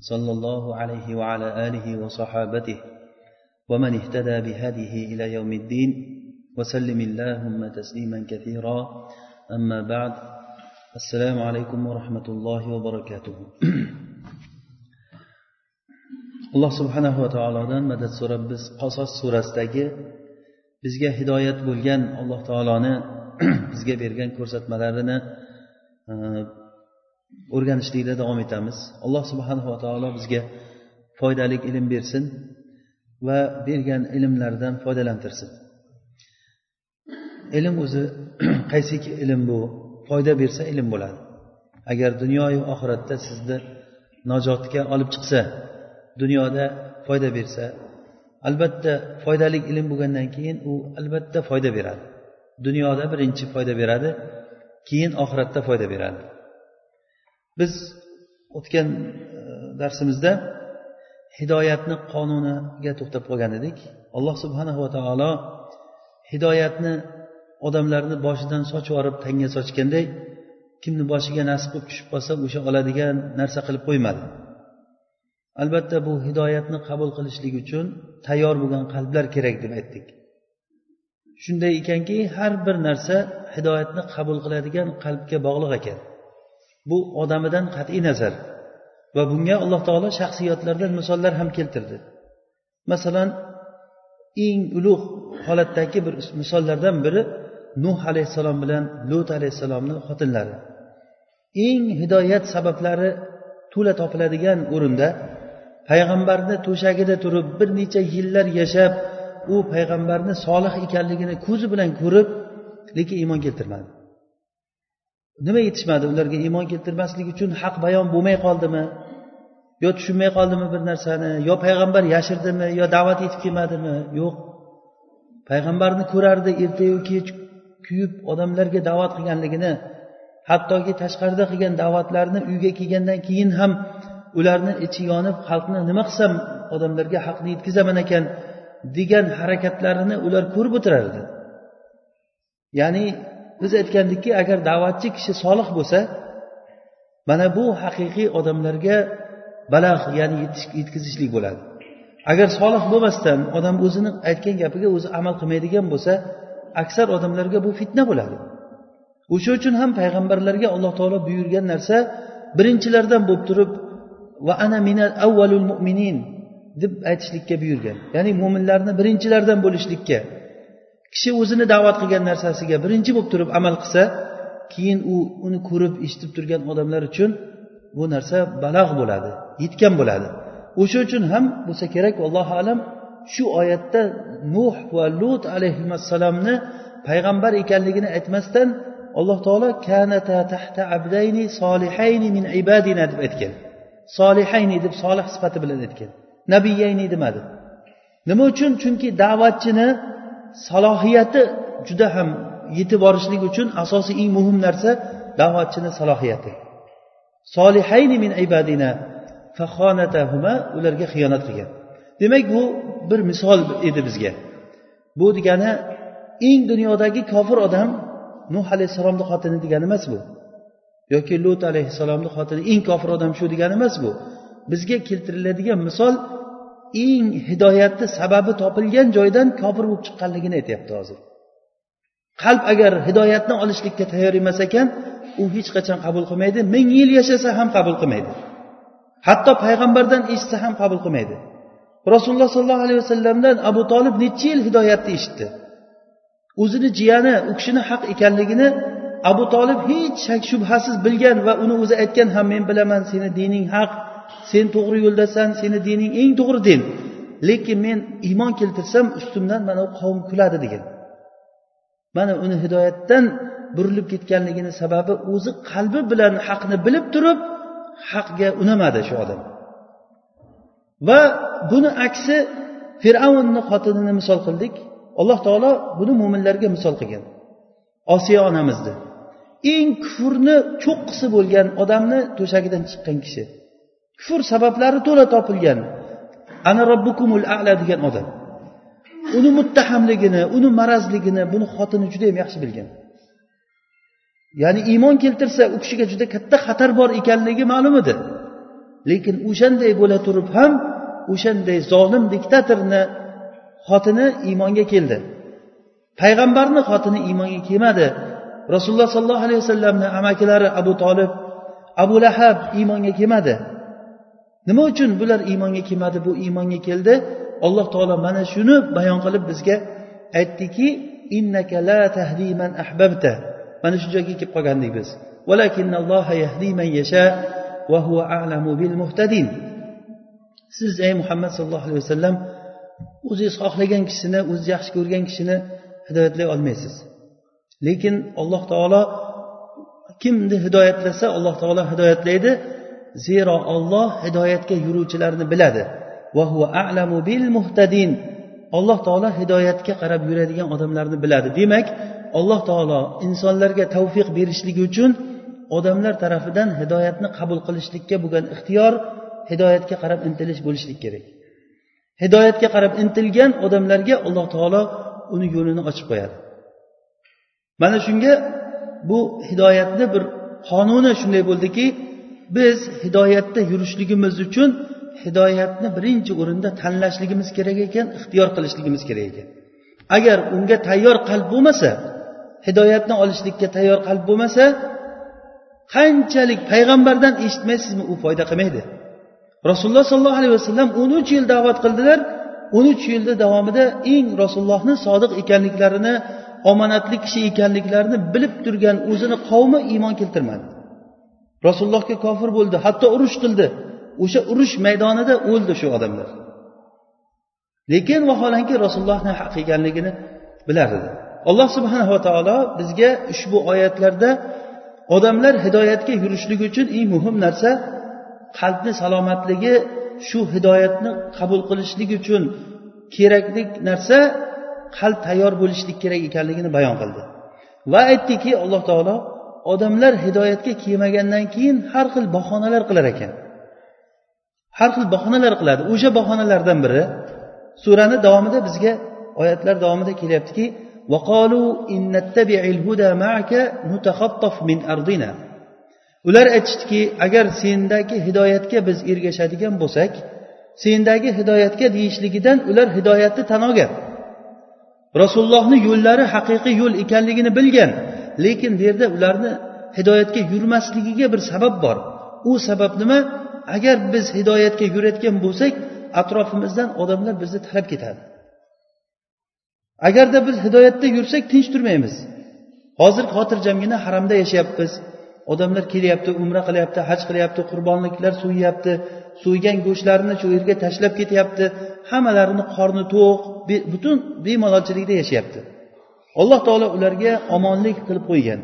صلى الله عليه وعلى آله وصحابته ومن اهتدى بهديه إلى يوم الدين وسلم اللهم تسليما كثيرا أما بعد السلام عليكم ورحمة الله وبركاته alloh subhanahu va taolodan madad so'rab biz qasos surasidagi bizga hidoyat bo'lgan alloh taoloni bizga bergan ko'rsatmalarini o'rganishlikda davom etamiz. Alloh subhanahu va taolo bizga foydali ilm bersin va bergan ilmlardan foydalantirsin. Ilm o'zi qaysiki ilm bu? Foyda bersa ilm bo'ladi. Agar dunyoyu oxiratda sizni najotga olib chiqsa dunyoda foyda bersa albatta foydali ilm bo'lgandan keyin u albatta foyda beradi. Dunyoda birinchi foyda beradi keyin oxiratda foyda beradi. Biz o'tgan e, darsimizda hidoyatni qonuniga to'xtab qolgan edik. Alloh subhanahu va taolo hidoyatni odamlarni boshidan sochib yuborib tanga sochganday kimni boshiga nasib qilib tushib qolsa o'sha oladigan narsa qilib qo'ymadi. Albatta bu hidoyatni qabul qilishlik uchun tayyor bo'lgan qalblar kerak deb aytdik. Shunday ekanki har bir narsa hidoyatni qabul qiladigan qalbga bog'liq ekan. Bu odamidan qat'iy nazar. Va bunga alloh taolo shaxsiyatlardan misollar ham keltirdi. Masalan eng ulug' holatdagi bir misollardan biri nuh alayhissalom bilan lut alayhissalomni xotinlari. Eng hidoyat sabablari to'la topiladigan o'rinda payg'ambarni to'shagida turib bir necha yillar yashab u payg'ambarni solih ekanligini ko'zi bilan ko'rib lekin iymon keltirmadi. Nima yetishmadi ularga iymon keltirmaslik uchun? Haq bayon bo'lmay qoldimi? Yo tushunmay qoldimi bir narsani? Yo payg'ambar yashirdimi yo da'vat yetib kelmadimi? Yo'q. Payg'ambarni ko'rardi ertayu kech kuyib odamlarga da'vat qilganligini hattoki tashqarida qilgan da'vatlarni uyga kelgandan keyin ham ularni ichi yonib xalqni nima qilsam odamlarga haqni yetkazaman ekan degan harakatlarini ular ko'rib o'tirardi. Ya'ni biz aytgandikki agar da'vatchi kishi solih bo'lsa mana bu haqiqiy odamlarga balag' ya'ni yetkazishlik bo'ladi. Agar solih bo'lmasdan odam o'zini aytgan gapiga o'zi amal qilmaydigan bo'lsa aksar odamlarga bu fitna bo'ladi. O'sha uchun ham payg'ambarlarga alloh taolo buyurgan narsa birinchilardan bo'lib turib va ana minal avvalul mu'minin deb aytishlikka buyurgan. Ya'ni mo'minlarni birinchilardan bo'lishlikka. Kishi o'zini da'vat qilgan narsasiga birinchi bo'lib turib amal qilsa keyin u uni ko'rib eshitib turgan odamlar uchun bu narsa balag' bo'ladi yetgan bo'ladi. O'sha uchun ham bo'lsa kerak allohu alam shu oyatda nuh va lut alayhissalomni payg'ambar ekanligini aytmasdan alloh taolo kanata tahta abdayni solihayni min ibadina deb aytgan. Solihayni deb solih sifati bilan aytgan. Nabiyayni demadi. Nima uchun? Chunki da'vatchini salohiyati juda ham yetib borishlik uchun asosiy eng muhim narsa da'vatchini salohiyati. Solihayni min ibadina faxonatahuma ularga xiyonat qilgan. Demak bu bir misol edi bizga. Bu degani eng dunyodagi kofir odam nuh alayhissalomni xotini degani emas bu. Yoki lut alayhissalomni xotini eng kofir odam shu degani emas bu. Bizga keltiriladigan misol eng hidoyatni sababi topilgan joydan kofir bo'lib chiqqanligini aytyapti hozir. Qalb agar hidoyatni olishlikka tayyor emas ekan u hech qachon qabul qilmaydi ming yil yashasa ham qabul qilmaydi. Hatto payg'ambardan eshitsa ham qabul qilmaydi. Rasululloh sollallohu alayhi vasallamdan abu tolib necha yil hidoyatni eshitdi? O'zini jiyani u kishini haq ekanligini abu tolib hech shak shubhasiz bilgan va uni o'zi aytgan ham men bilaman seni dining haq sen to'g'ri yo'ldasan seni dining eng to'g'ri din. Lekin men iymon keltirsam ustimdan mana u qavm kuladi degan. Mana uni hidoyatdan burilib ketganligini sababi o'zi qalbi bilan haqni bilib turib haqga unamadi shu odam. Va buni aksi fir'avnni xotinini misol qildik. Alloh taolo buni mo'minlarga misol qilgan. Osiyo onamizni eng kufrni cho'qqisi bo'lgan odamni to'shagidan chiqqan kishi. Kufr sabablari to'la topilgan. Ana robbukumul ala degan odam. Uni muttahamligini uni marazligini buni xotini juda yam yaxshi bilgan. Ya'ni iymon keltirsa u kishiga juda katta xatar bor ekanligi ma'lum edi. Lekin o'shanday bo'la turib ham o'shanday zolim diktatorni xotini iymonga keldi. Payg'ambarni xotini iymonga kelmadi. Rasululloh sollallohu alayhi vasallamni amakilari abu tolib abu lahab iymonga kelmadi. Nima uchun bular iymonga kelmadi? Bu iymonga keldi. Alloh taolo mana shuni bayon qilib bizga aytdiki innaka la tahdi man ahbabta. Mana shu joyga kelib qolgandik biz. Yahdi man yasha va huwa a'lamu bil muhtadin. Siz ey muhammad sallallohu alayhi vasallam o'zingiz xohlagan kishini o'ziz yaxshi ko'rgan kishini hidoyatlay olmaysiz. Lekin alloh taolo kimni hidoyatlasa alloh taolo hidoyatlaydi. Zero olloh hidoyatga yuruvchilarni biladi. A'lamu bil muhtadin. Alloh taolo hidoyatga qarab yuradigan odamlarni biladi. Demak alloh taolo insonlarga tavfiq berishligi uchun odamlar tarafidan hidoyatni qabul qilishlikka bo'lgan ixtiyor hidoyatga qarab intilish bo'lishlik kerak. Hidoyatga qarab intilgan odamlarga alloh taolo uni yo'lini ochib qo'yadi. Mana shunga bu hidoyatni bir qonuni shunday bo'ldiki biz hidoyatda yurishligimiz uchun hidoyatni birinchi o'rinda tanlashligimiz kerak ekan ixtiyor qilishligimiz kerak ekan. Agar unga tayyor qalb bo'lmasa hidoyatni olishlikka tayyor qalb bo'lmasa qanchalik payg'ambardan eshitmaysizmi u foyda qilmaydi. Rasululloh sollallohu alayhi vasallam o'n uch yil da'vat qildilar. o'n uch yilni davomida eng rasulullohni sodiq ekanliklarini omonatli kishi ekanliklarini bilib turgan o'zini qavmi iymon keltirmadi. Rasulullohga kofir bo'ldi hatto urush qildi. O'sha urush maydonida o'ldi shu odamlar. Lekin vaholanki rasulullohni haq ekanligini bilar edi alloh subhanava taolo bizga ushbu oyatlarda odamlar hidoyatga yurishligi uchun eng muhim narsa qalbni salomatligi shu hidoyatni qabul qilishlik uchun kerakli narsa qalb tayyor bo'lishlik kerak ekanligini bayon qildi. Va aytdiki alloh taolo odamlar hidoyatga kelmagandan keyin har xil bahonalar qilar ekan. Har xil bahonalar qiladi. O'sha bahonalardan biri surani davomida bizga oyatlar davomida kelyaptiki ular aytishdiki agar sendagi hidoyatga biz ergashadigan bo'lsak sendagi hidoyatga deyishligidan ular hidoyatni tan olgan. Rasulullohni yo'llari haqiqiy yo'l ekanligini bilgan. Lekin bu yerda ularni hidoyatga yurmasligiga bir sabab bor. U sabab nima? Agar biz hidoyatga yurayotgan bo'lsak atrofimizdan odamlar bizni talab ketadi. Agarda biz hidoyatda yursak tinch turmaymiz. Hozir xotirjamgina haramda yashayapmiz. Odamlar kelyapti umra qilyapti haj qilyapti qurbonliklar so'yyapti so'ygan go'shtlarini shu yerga tashlab ketyapti. Hammalarini qorni to'q butun bemalolchilikda yashayapti. Alloh taolo ularga omonlik qilib qo'ygan.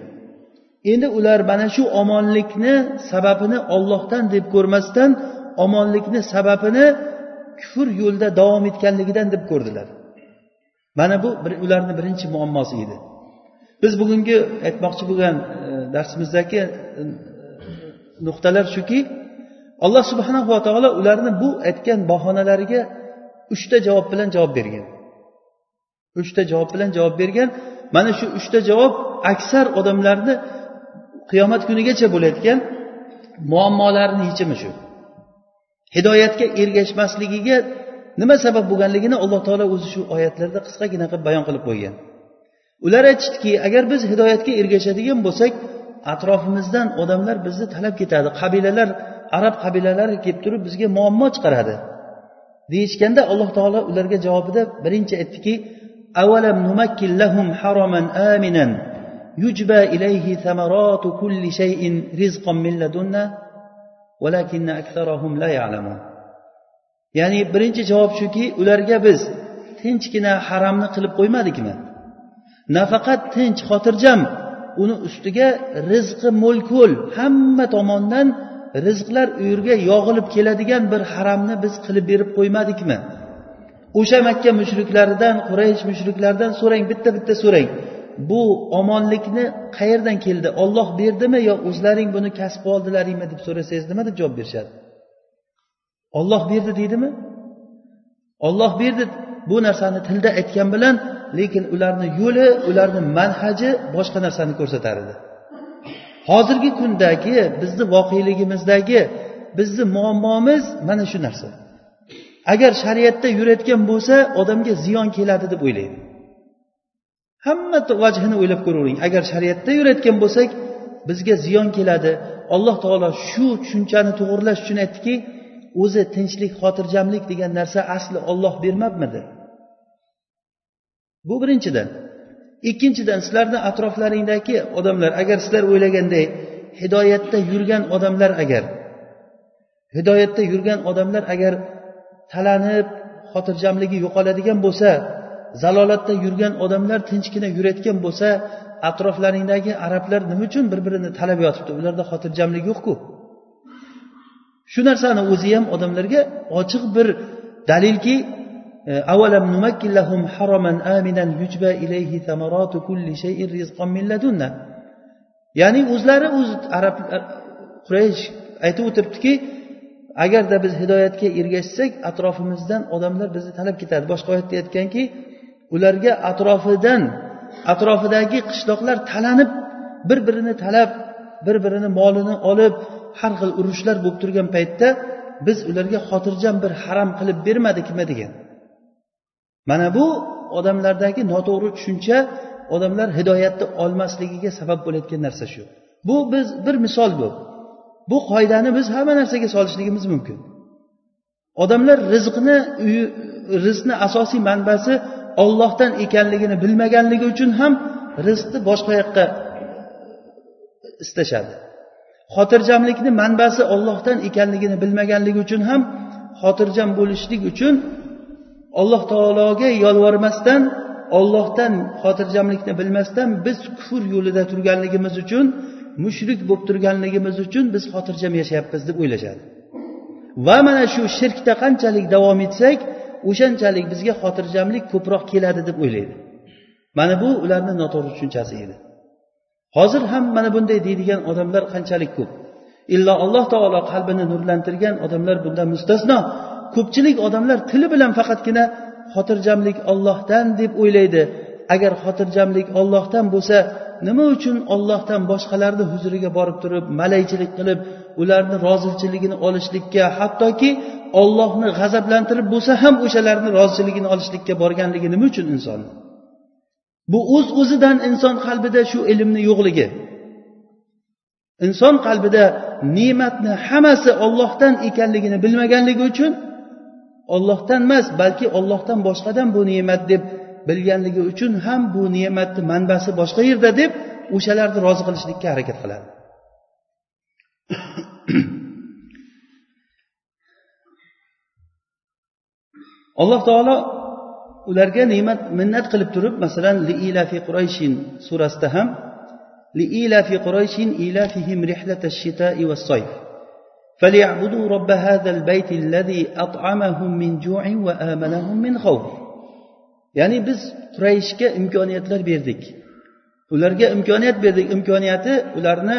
Endi ular mana shu omonlikni sababini ollohdan deb ko'rmasdan omonlikni sababini kufr yo'lida davom etganligidan deb ko'rdilar. Mana bu bir ularni birinchi muammosi edi. Biz bugungi aytmoqchi bo'lgan e, darsimizdagi e, nuqtalar shuki alloh subhanava taolo ularni bu aytgan bahonalariga uchta javob bilan javob bergan. Uchta javob bilan javob bergan. Mana shu uchta javob aksar odamlarni qiyomat kunigacha bo'layotgan muammolarni yechimi shu? Hidoyatga ergashmasligiga nima sabab bo'lganligini alloh taolo o'zi shu oyatlarda qisqagina qilib bayon qilib qo'ygan. Ular aytishdiki agar biz hidoyatga ergashadigan bo'lsak atrofimizdan odamlar bizni talab ketadi. Qabilalar arab qabilalari kelib turib bizga muammo chiqaradi. Deyishganda alloh taolo ularga javobida birinchi aytdiki أولم نمكن لهم حرما آمنا يجبى إليه ثمرات كل شيء رزقا من لدنا ولكن أكثرهم لا يعلمون. ya'ni birinchi javob shuki ularga biz tinchgina haramni qilib qo'ymadikmi nafaqat tinch xotirjam uni ustiga rizqi mo'l ko'l hamma tomondan rizqlar u yerga yog'ilib keladigan bir haramni biz qilib berib qo'ymadikmi o'sha makka mushriklaridan quraysh mushriklaridan so'rang bitta bitta so'rang. Bu omonlikni qayerdan keldi? Olloh berdimi yo o'zlaring buni kasb oldilaringmi deb so'rasangiz nima deb javob berishadi? Olloh berdi deydimi? Olloh berdi. Bu narsani tilda aytgan bilan lekin ularni yo'li ularni manhaji boshqa narsani ko'rsatar edi hozirgi kundagi bizni voqeligimizdagi bizni muammomiz mana shu narsa. Agar shariatda yurayotgan bo'lsa odamga ziyon keladi deb o'ylaydi. Hamma vajhini o'ylab ko'ravering. Agar shariatda yurayotgan bo'lsak bizga ziyon keladi. Alloh taolo shu tushunchani to'g'irlash uchun aytdiki o'zi tinchlik xotirjamlik degan narsa asli olloh bermabmidi bu birinchidan. Ikkinchidan sizlarni atroflaringdagi odamlar agar sizlar o'ylaganday hidoyatda yurgan odamlar agar hidoyatda yurgan odamlar agar talanib xotirjamligi yo'qoladigan bo'lsa zalolatda yurgan odamlar tinchgina yurayotgan bo'lsa atroflaringdagi arablar nima uchun bir birini talab yotibdi? Ularda xotirjamlik yo'qku. Shu narsani o'zi ham odamlarga ochiq bir dalilki e, avalam numakkillahum haraman aminan yujba ilayhi thamaratu kulli shay'in rizqan min ya'ni o'zlari o'z arab e, quraysh aytib o'tiribdiki agarda biz hidoyatga ergashsak atrofimizdan odamlar bizni talab ketadi. Boshqa oyatda aytganki ularga atrofidan atrofidagi qishloqlar talanib bir birini talab bir birini molini olib har xil urushlar bo'lib turgan paytda biz ularga xotirjam bir haram qilib bermadikmi degan. Mana bu odamlardagi noto'g'ri tushuncha odamlar hidoyatni olmasligiga sabab bo'layotgan narsa shu. Bu biz bir misol bu. Bu qoidani biz hamma narsaga solishligimiz mumkin. Odamlar rizqni rizqni asosiy manbasi ollohdan ekanligini bilmaganligi uchun ham rizqni boshqa yoqqa istashadi. Xotirjamlikni manbasi ollohdan ekanligini bilmaganligi uchun ham xotirjam bo'lishlik uchun alloh taologa yolvormasdan ollohdan xotirjamlikni bilmasdan biz kufr yo'lida turganligimiz uchun mushrik bo'lib turganligimiz uchun biz xotirjam yashayapmiz deb o'ylashadi. Va mana shu shirkda qanchalik davom etsak o'shanchalik bizga xotirjamlik ko'proq keladi deb o'ylaydi. Mana bu ularni noto'g'ri tushunchasi edi. Hozir ham mana bunday deydigan odamlar qanchalik ko'p? Illo alloh taolo qalbini nurlantirgan odamlar bundan mustasno. Ko'pchilik odamlar tili bilan faqatgina xotirjamlik ollohdan deb o'ylaydi. Agar xotirjamlik ollohdan bo'lsa nima uchun ollohdan boshqalarni huzuriga borib turib malaychilik qilib ularni rozichiligini olishlikka hattoki ollohni g'azablantirib bo'lsa ham o'shalarni rozichiligini olishlikka borganligi nima uchun inson? Bu o'z uz o'zidan inson qalbida shu ilmni yo'qligi. Inson qalbida ne'matni hammasi ollohdan ekanligini bilmaganligi uchun ollohdan emas balki ollohdan boshqadan bu ne'mat deb bilganligi uchun ham bu ne'matni manbasi boshqa yerda deb o'shalarni rozi qilishlikka harakat qiladi alloh taolo ularga ne'mat minnat qilib turib masalan liilafi qurayshin surasida ham liilafi qurayshin ilafihim rihlata shitoi va soyf فليعبدوا رب هذا البيت الذي أطعمهم من جوع وآمنهم من خوف ya'ni biz qurayishga imkoniyatlar berdik. Ularga imkoniyat berdik. Imkoniyati ularni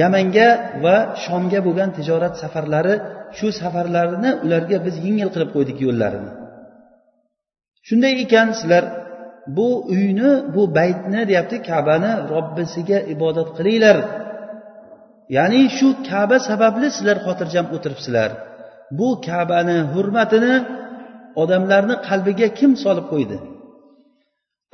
yamanga va shomga bo'lgan tijorat safarlari shu safarlarini ularga biz yengil qilib qo'ydik yo'llarini. Shunday ekan sizlar bu uyni bu baytni deyapti kabani robbisiga ibodat qilinglar. Ya'ni shu kaba sababli sizlar xotirjam o'tiribsizlar. Bu kabani hurmatini odamlarni qalbiga kim solib qo'ydi?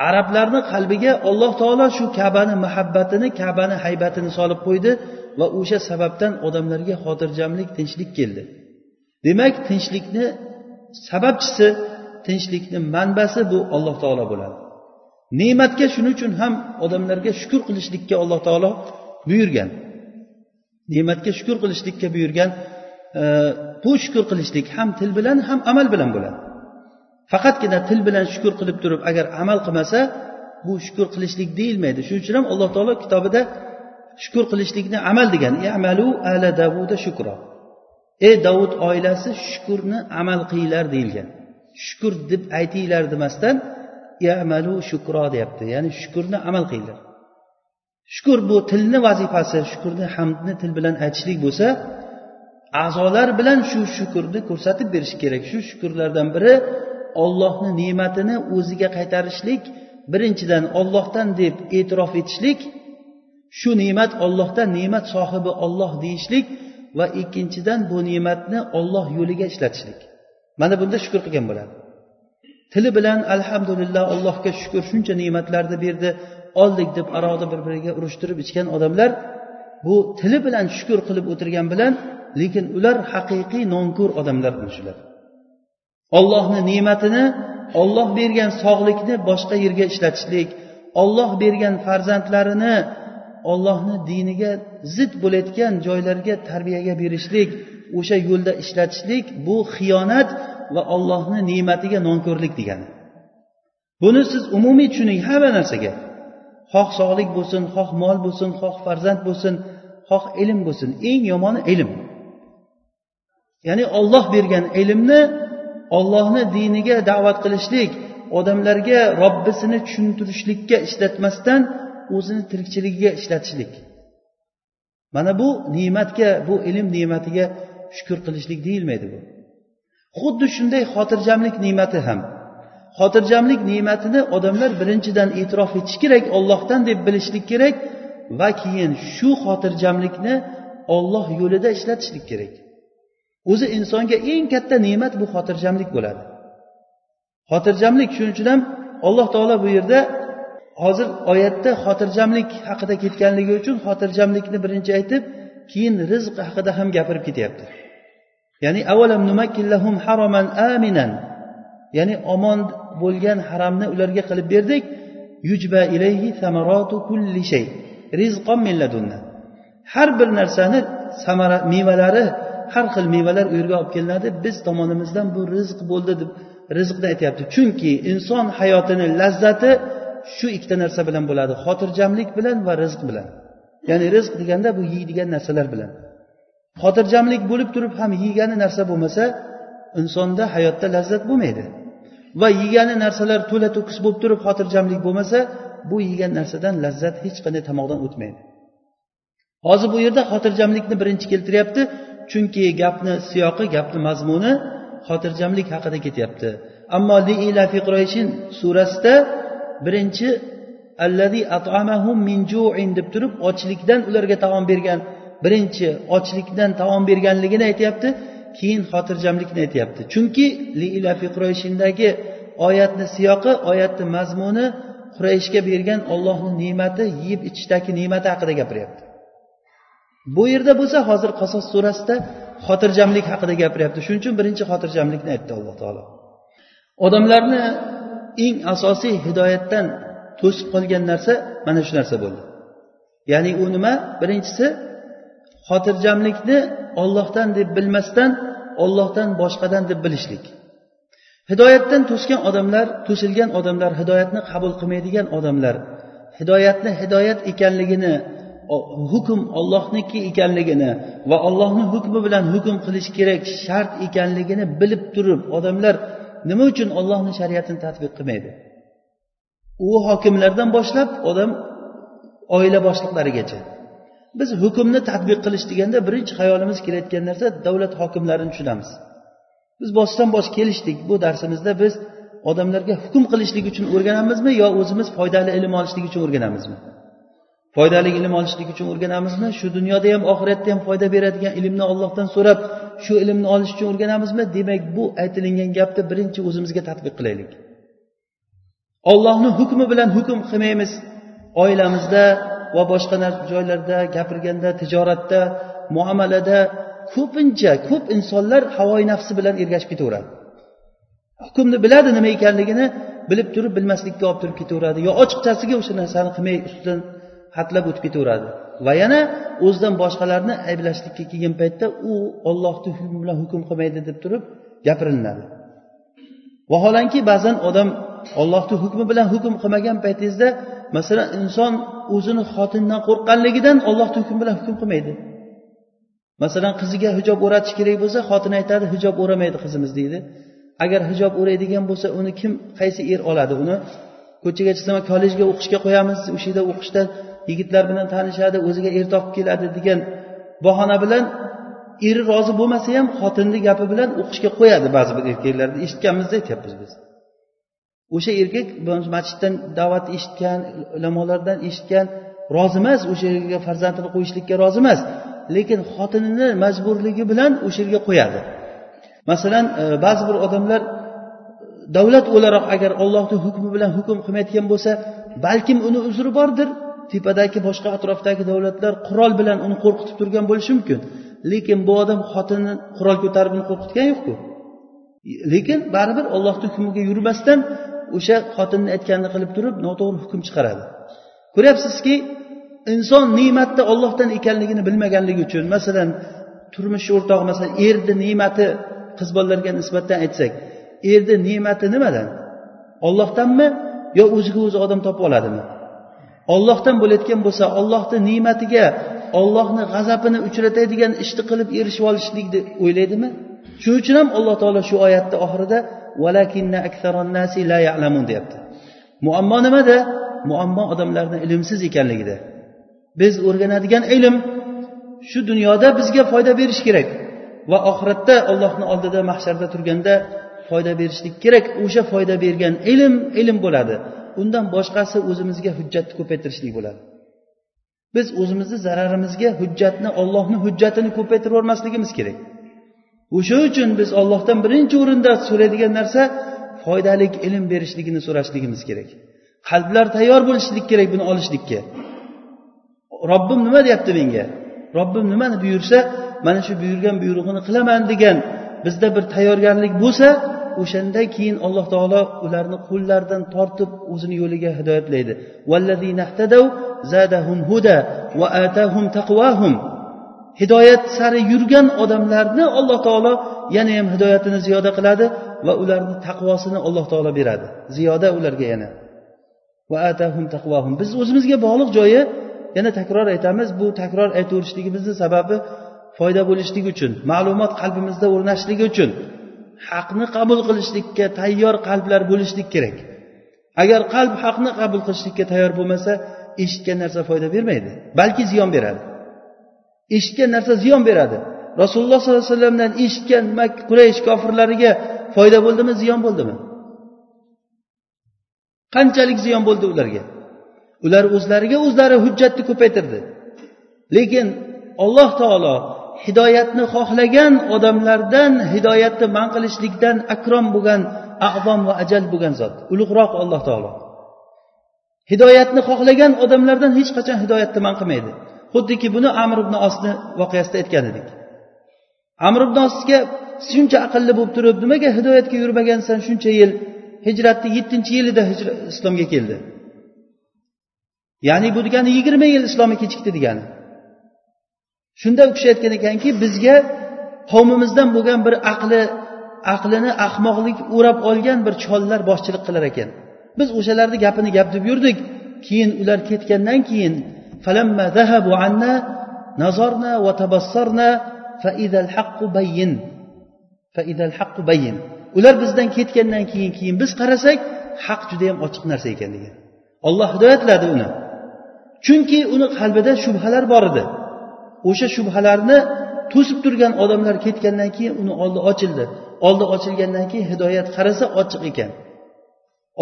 Arablarni qalbiga alloh taolo shu kabani muhabbatini kabani haybatini solib qo'ydi va o'sha sababdan odamlarga xotirjamlik tinchlik keldi. Demak tinchlikni sababchisi tinchlikni manbasi bu alloh taolo bo'ladi. Ne'matga shuning uchun ham odamlarga shukur qilishlikka alloh taolo buyurgan. Ne'matga shukur qilishlikka buyurgan e, bu shukur qilishlik ham til bilan ham amal bilan bo'ladi. Faqatgina til bilan shukur qilib turib agar amal qilmasa bu shukur qilishlik deyilmaydi. Shuning uchun ham alloh taolo kitobida shukur qilishlikni amal degan amalu ala davuda shukro ey davud oilasi shukurni amal qilinglar deyilgan. Shukur deb aytinglar demasdan yamalu shukro deyapti. Ya'ni shukurni amal qilinglar. Shukur bu tilni vazifasi shukurni hamdni til bilan aytishlik bo'lsa a'zolar bilan shu shukurni ko'rsatib berish kerak. Shu shukurlardan biri ollohni ne'matini o'ziga qaytarishlik birinchidan ollohdan deb e'tirof etishlik shu ne'mat ollohdan ne'mat sohibi olloh deyishlik va ikkinchidan bu ne'matni olloh yo'liga ishlatishlik. Mana bunda shukur qilgan bo'ladi. Tili bilan alhamdulillah allohga shukur shuncha ne'matlarni berdi oldik deb aroqni bir biriga urushtirib ichgan odamlar bu tili bilan shukur qilib o'tirgan bilan lekin ular haqiqiy nonko'r odamlar shular ollohni ne'matini olloh bergan sog'likni boshqa yerga ishlatishlik olloh bergan farzandlarini ollohni diniga zid bo'layotgan joylarga tarbiyaga berishlik o'sha yo'lda ishlatishlik bu xiyonat va ollohni ne'matiga nonko'rlik degani. Buni siz umumiy tushuning hamma narsaga. Xoh sog'lik bo'lsin xoh mol bo'lsin xoh farzand bo'lsin xoh ilm bo'lsin. Eng yomoni ilm. Ya'ni olloh bergan ilmni ollohni diniga da'vat qilishlik odamlarga robbisini tushuntirishlikka ishlatmasdan o'zini tirikchiligiga ishlatishlik. Mana bu ne'matga bu ilm ne'matiga shukur qilishlik deyilmaydi bu. Xuddi shunday xotirjamlik ne'mati ham. Xotirjamlik ne'matini odamlar birinchidan e'tirof etish kerak ollohdan deb bilishlik kerak va keyin shu xotirjamlikni olloh yo'lida ishlatishlik kerak. O'zi insonga eng katta ne'mat bu xotirjamlik bo'ladi. Xotirjamlik shuning uchun ham alloh taolo bu yerda hozir oyatda xotirjamlik haqida ketganligi uchun xotirjamlikni birinchi aytib keyin rizq haqida ham gapirib ketyapti. Ya'ni avvalam numakillahum haroman aminan? Ya'ni omon bo'lgan haramni ularga qilib berdik. Yujba ilayhi samaratu kulli shay. Rizqon min ladunna. Har bir narsani samara mevalari har xil mevalar u yerga olib kelinadi. Biz tomonimizdan bu rizq bo'ldi deb rizqni aytyapti. Chunki inson hayotini lazzati shu ikkita narsa bilan bo'ladi. Xotirjamlik bilan va rizq bilan. Ya'ni rizq deganda bu yeydigan narsalar bilan. Xotirjamlik bo'lib turib ham yegani narsa bo'lmasa insonda hayotda lazzat bo'lmaydi. Va yegani narsalar to'la to'kis bo'lib turib xotirjamlik bo'lmasa bu yegan narsadan lazzat hech qanday tomoqdan o'tmaydi. Hozir bu yerda xotirjamlikni birinchi keltiryapti. Chunki gapni siyoqi gapni mazmuni xotirjamlik haqida ketyapti. Ammo liilafi qurayshin surasida birinchi allazi at'amahum min ju'in deb turib ochlikdan ularga taom bergan birinchi ochlikdan taom berganligini aytyapti keyin xotirjamlikni aytyapti. Chunki liilafi qurayshindagi oyatni siyoqi oyatni mazmuni qurayshga bergan ollohni ne'mati yeb ichishdagi ne'mati haqida gapiryapti. Bu yerda bo'lsa hozir qasos surasida xotirjamlik haqida gapiryapti. Shuning uchun birinchi xotirjamlikni aytdi alloh taolo. Odamlarni eng asosiy hidoyatdan to'sib qolgan narsa mana shu narsa bo'ldi. Ya'ni u nima? Birinchisi xotirjamlikni ollohdan deb bilmasdan ollohdan boshqadan deb bilishlik. Hidoyatdan to'sgan odamlar to'silgan odamlar hidoyatni qabul qilmaydigan odamlar hidoyatni hidoyat ekanligini hukm ollohniki ekanligini va ollohni hukmi bilan hukm qilish kerak shart ekanligini bilib turib odamlar nima uchun ollohni shariatini tadbiq qilmaydi? U hokimlardan boshlab odam oila boshliqlarigacha. Biz hukmni tadbiq qilish deganda birinchi xayolimiz kelayotgan narsa davlat hokimlarini tushunamiz. Biz boshdan bosh kelishdik. Bu darsimizda biz odamlarga hukm qilishlik uchun o'rganamizmi yo o'zimiz foydali ilm olishlik uchun o'rganamizmi? Foydali ilm olishlik uchun o'rganamizmi? Shu dunyoda ham oxiratda ham foyda beradigan ilmni ollohdan so'rab shu ilmni olish uchun o'rganamizmi? Demak bu aytilingan gapni birinchi o'zimizga tadbiq qilaylik. Ollohni hukmi bilan hukm qilmaymiz. Oilamizda va boshqa joylarda gapirganda tijoratda muomalada ko'pincha ko'p insonlar havoyi nafsi bilan ergashib ketaveradi. Hukmni biladi nima ekanligini bilib turib bilmaslikka olib turib ketaveradi. Yo ochiqchasiga o'sha narsani qilmay ustidan hatlab o'tib ketaveradi. Va yana o'zidan boshqalarni ayblashlikka kelgan paytda u ollohni hukmi bilan hukm qilmaydi deb turib gapirilinadi vaholanki ba'zan odam ollohni hukmi bilan hukm qilmagan paytingizda masalan inson o'zini xotinidan qo'rqqanligidan ollohni hukmi bilan hukm qilmaydi. Masalan qiziga hijob o'ratish kerak bo'lsa xotini aytadi hijob o'ramaydi qizimiz deydi. Agar hijob o'raydigan bo'lsa uni kim qaysi er oladi uni? Ko'chaga chiqsa kollejga o'qishga qo'yamiz o'sha yerda o'qishda yigitlar bilan tanishadi o'ziga er topib keladi degan bahona bilan eri rozi bo'lmasa ham xotinni gapi bilan o'qishga qo'yadi ba'zi bir erkaklarni. Eshitganmizda aytyapmiz biz. O'sha erkak masjiddan da'vat eshitgan ulamolardan eshitgan rozi emas o'sha yerga farzandini qo'yishlikka rozi emas. Lekin xotinini majburligi bilan o'sha yerga qo'yadi. Masalan e, ba'zi bir odamlar e, davlat o'laroq agar ollohni hukmi bilan hukm qilmayotgan bo'lsa balkim uni uzri bordir. Tepadagi boshqa atrofdagi davlatlar qurol bilan uni qo'rqitib turgan bo'lishi mumkin. Lekin bu odam xotinini qurol ko'tarib uni qo'rqitgani yo'qku. Lekin baribir ollohni hukmiga yurmasdan o'sha xotinni aytganini qilib turib noto'g'ri hukm chiqaradi. Ko'ryapsizki inson ne'matni ollohdan ekanligini bilmaganligi uchun masalan turmush o'rtog'i masalan erni ne'mati qiz bolalarga nisbatan aytsak erni ne'mati nimadan? Ollohdanmi yo o'ziga o'zi odam topib oladimi? Ollohdan bo'layotgan bo'lsa ollohni ne'matiga ollohni g'azabini uchratadigan ishni qilib erishib olishlikni o'ylaydimi? Shuning uchun ham alloh taolo shu oyatni oxirida deyapti. Muammo nimada? Muammo odamlarni ilmsiz ekanligida. Biz o'rganadigan ilm shu dunyoda bizga foyda berishi kerak va oxiratda ollohni oldida mahsharda turganda foyda berishlik kerak. O'sha foyda bergan ilm ilm bo'ladi. Undan boshqasi o'zimizga hujjatni ko'paytirishlik bo'ladi. Biz o'zimizni zararimizga hujjatni ollohni hujjatini ko'paytirib yubormasligimiz kerak. O'sha uchun biz ollohdan birinchi o'rinda so'raydigan narsa foydali ilm berishligini so'rashligimiz kerak. Qalblar tayyor bo'lishlik kerak buni olishlikka. Robbim nima deyapti menga? Robbim nimani buyursa mana shu buyurgan buyrug'ini qilaman degan bizda bir tayyorgarlik bo'lsa o'shandan keyin alloh taolo ularni qo'llaridan tortib o'zini yo'liga hidoyatlaydi hidoyat sari yurgan odamlarni alloh taolo yana ham hidoyatini ziyoda qiladi va ularni taqvosini alloh taolo beradi. Ziyoda ularga yana. Biz o'zimizga bog'liq joyi yana takror aytamiz bu takror aytaverishligimizni sababi foyda bo'lishligi uchun ma'lumot qalbimizda o'rnashligi uchun. Haqni qabul qilishlikka tayyor qalblar bo'lishlik kerak. Agar qalb haqni qabul qilishlikka tayyor bo'lmasa eshitgan narsa foyda bermaydi balki ziyon beradi. Eshitgan narsa ziyon beradi. Rasululloh sollallohu alayhi vasallamdan eshitgan quraysh kofirlariga foyda bo'ldimi ziyon bo'ldimi? Qanchalik ziyon bo'ldi ularga? Ular o'zlariga o'zlari hujjatni ko'paytirdi. Lekin alloh taolo hidoyatni xohlagan odamlardan hidoyatni man qilishlikdan akrom bo'lgan avom va ajal bo'lgan zot. Ulug'roq alloh taolo. Hidoyatni xohlagan odamlardan hech qachon hidoyatni man qilmaydi. Xuddiki buni amr ibn osni voqeasida aytgan edik. Amr ibn osga shuncha aqlli bo'lib turib nimaga hidoyatga yurmagansan shuncha yil? Hijratni yettinchi yilida islomga keldi. Ya'ni bu degani yigirma yil islomga kechikdi degani. Shunda u kishi aytgan ekanki bizga qavmimizdan bo'lgan bir aqli aqlini ahmoqlik o'rab olgan bir chollar boshchilik qilar ekan. Biz o'shalarni gapini gap deb yurdik. Keyin ular ketgandan keyin ular bizdan ketgandan keyin keyin biz qarasak haq judayam ochiq narsa ekan degan. Olloh hidoyatladi uni. Chunki uni qalbida shubhalar bor edi. O'sha shubhalarni to'sib turgan odamlar ketgandan keyin uni oldi ochildi. Oldi ochilgandan keyin hidoyat qarasa ochiq ekan.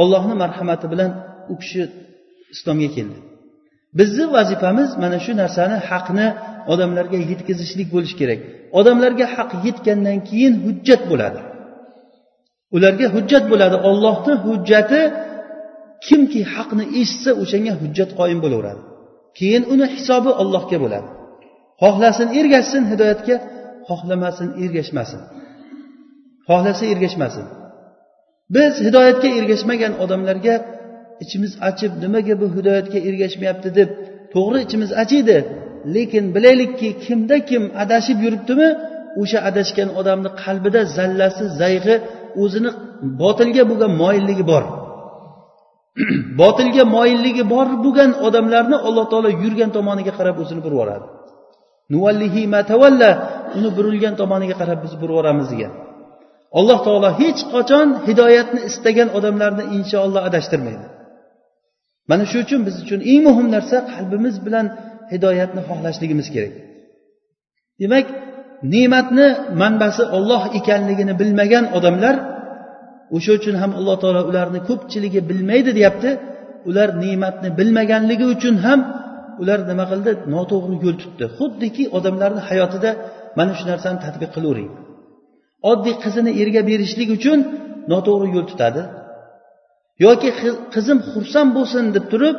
Ollohni marhamati bilan u kishi islomga keldi. Bizni vazifamiz mana shu narsani haqni odamlarga yetkazishlik bo'lishi kerak. Odamlarga haq yetgandan keyin hujjat bo'ladi. Ularga hujjat bo'ladi. Ollohni hujjati kimki haqni eshitsa o'shanga hujjat qoyim bo'laveradi. Keyin uni hisobi ollohga bo'ladi. Xohlasin ergashsin hidoyatga xohlamasin ergashmasin. Xohlasa ergashmasin. Biz hidoyatga ergashmagan odamlarga ichimiz achib nimaga bu hidoyatga ergashmayapti? deb to'g'ri ichimiz achiydi. Lekin bilaylikki kimda kim adashib yuribdimi o'sha adashgan odamni qalbida zallasi zayg'i o'zini botilga bo'lgan moyilligi bor. Botilga moyilligi bor bo'lgan odamlarni alloh taolo yurgan tomoniga qarab o'zini burib yuboradi. Nuvallihi matavalla uni burilgan tomoniga qarab biz burib degan. Alloh taolo hech qachon hidoyatni istagan odamlarni inshaalloh adashtirmaydi. Mana shu uchun biz uchun eng muhim narsa qalbimiz bilan hidoyatni xohlashligimiz kerak. Demak ne'matni manbasi olloh ekanligini bilmagan odamlar o'sha uchun ham alloh taolo ularni ko'pchiligi bilmaydi deyapti. Ular ne'matni bilmaganligi uchun ham ular nima qildi? Noto'g'ri yo'l tutdi. Xuddiki odamlarni hayotida mana shu narsani tadbiq qilavering oddiy qizini erga berishlik uchun noto'g'ri yo'l tutadi. Yoki qizim xursand bo'lsin deb turib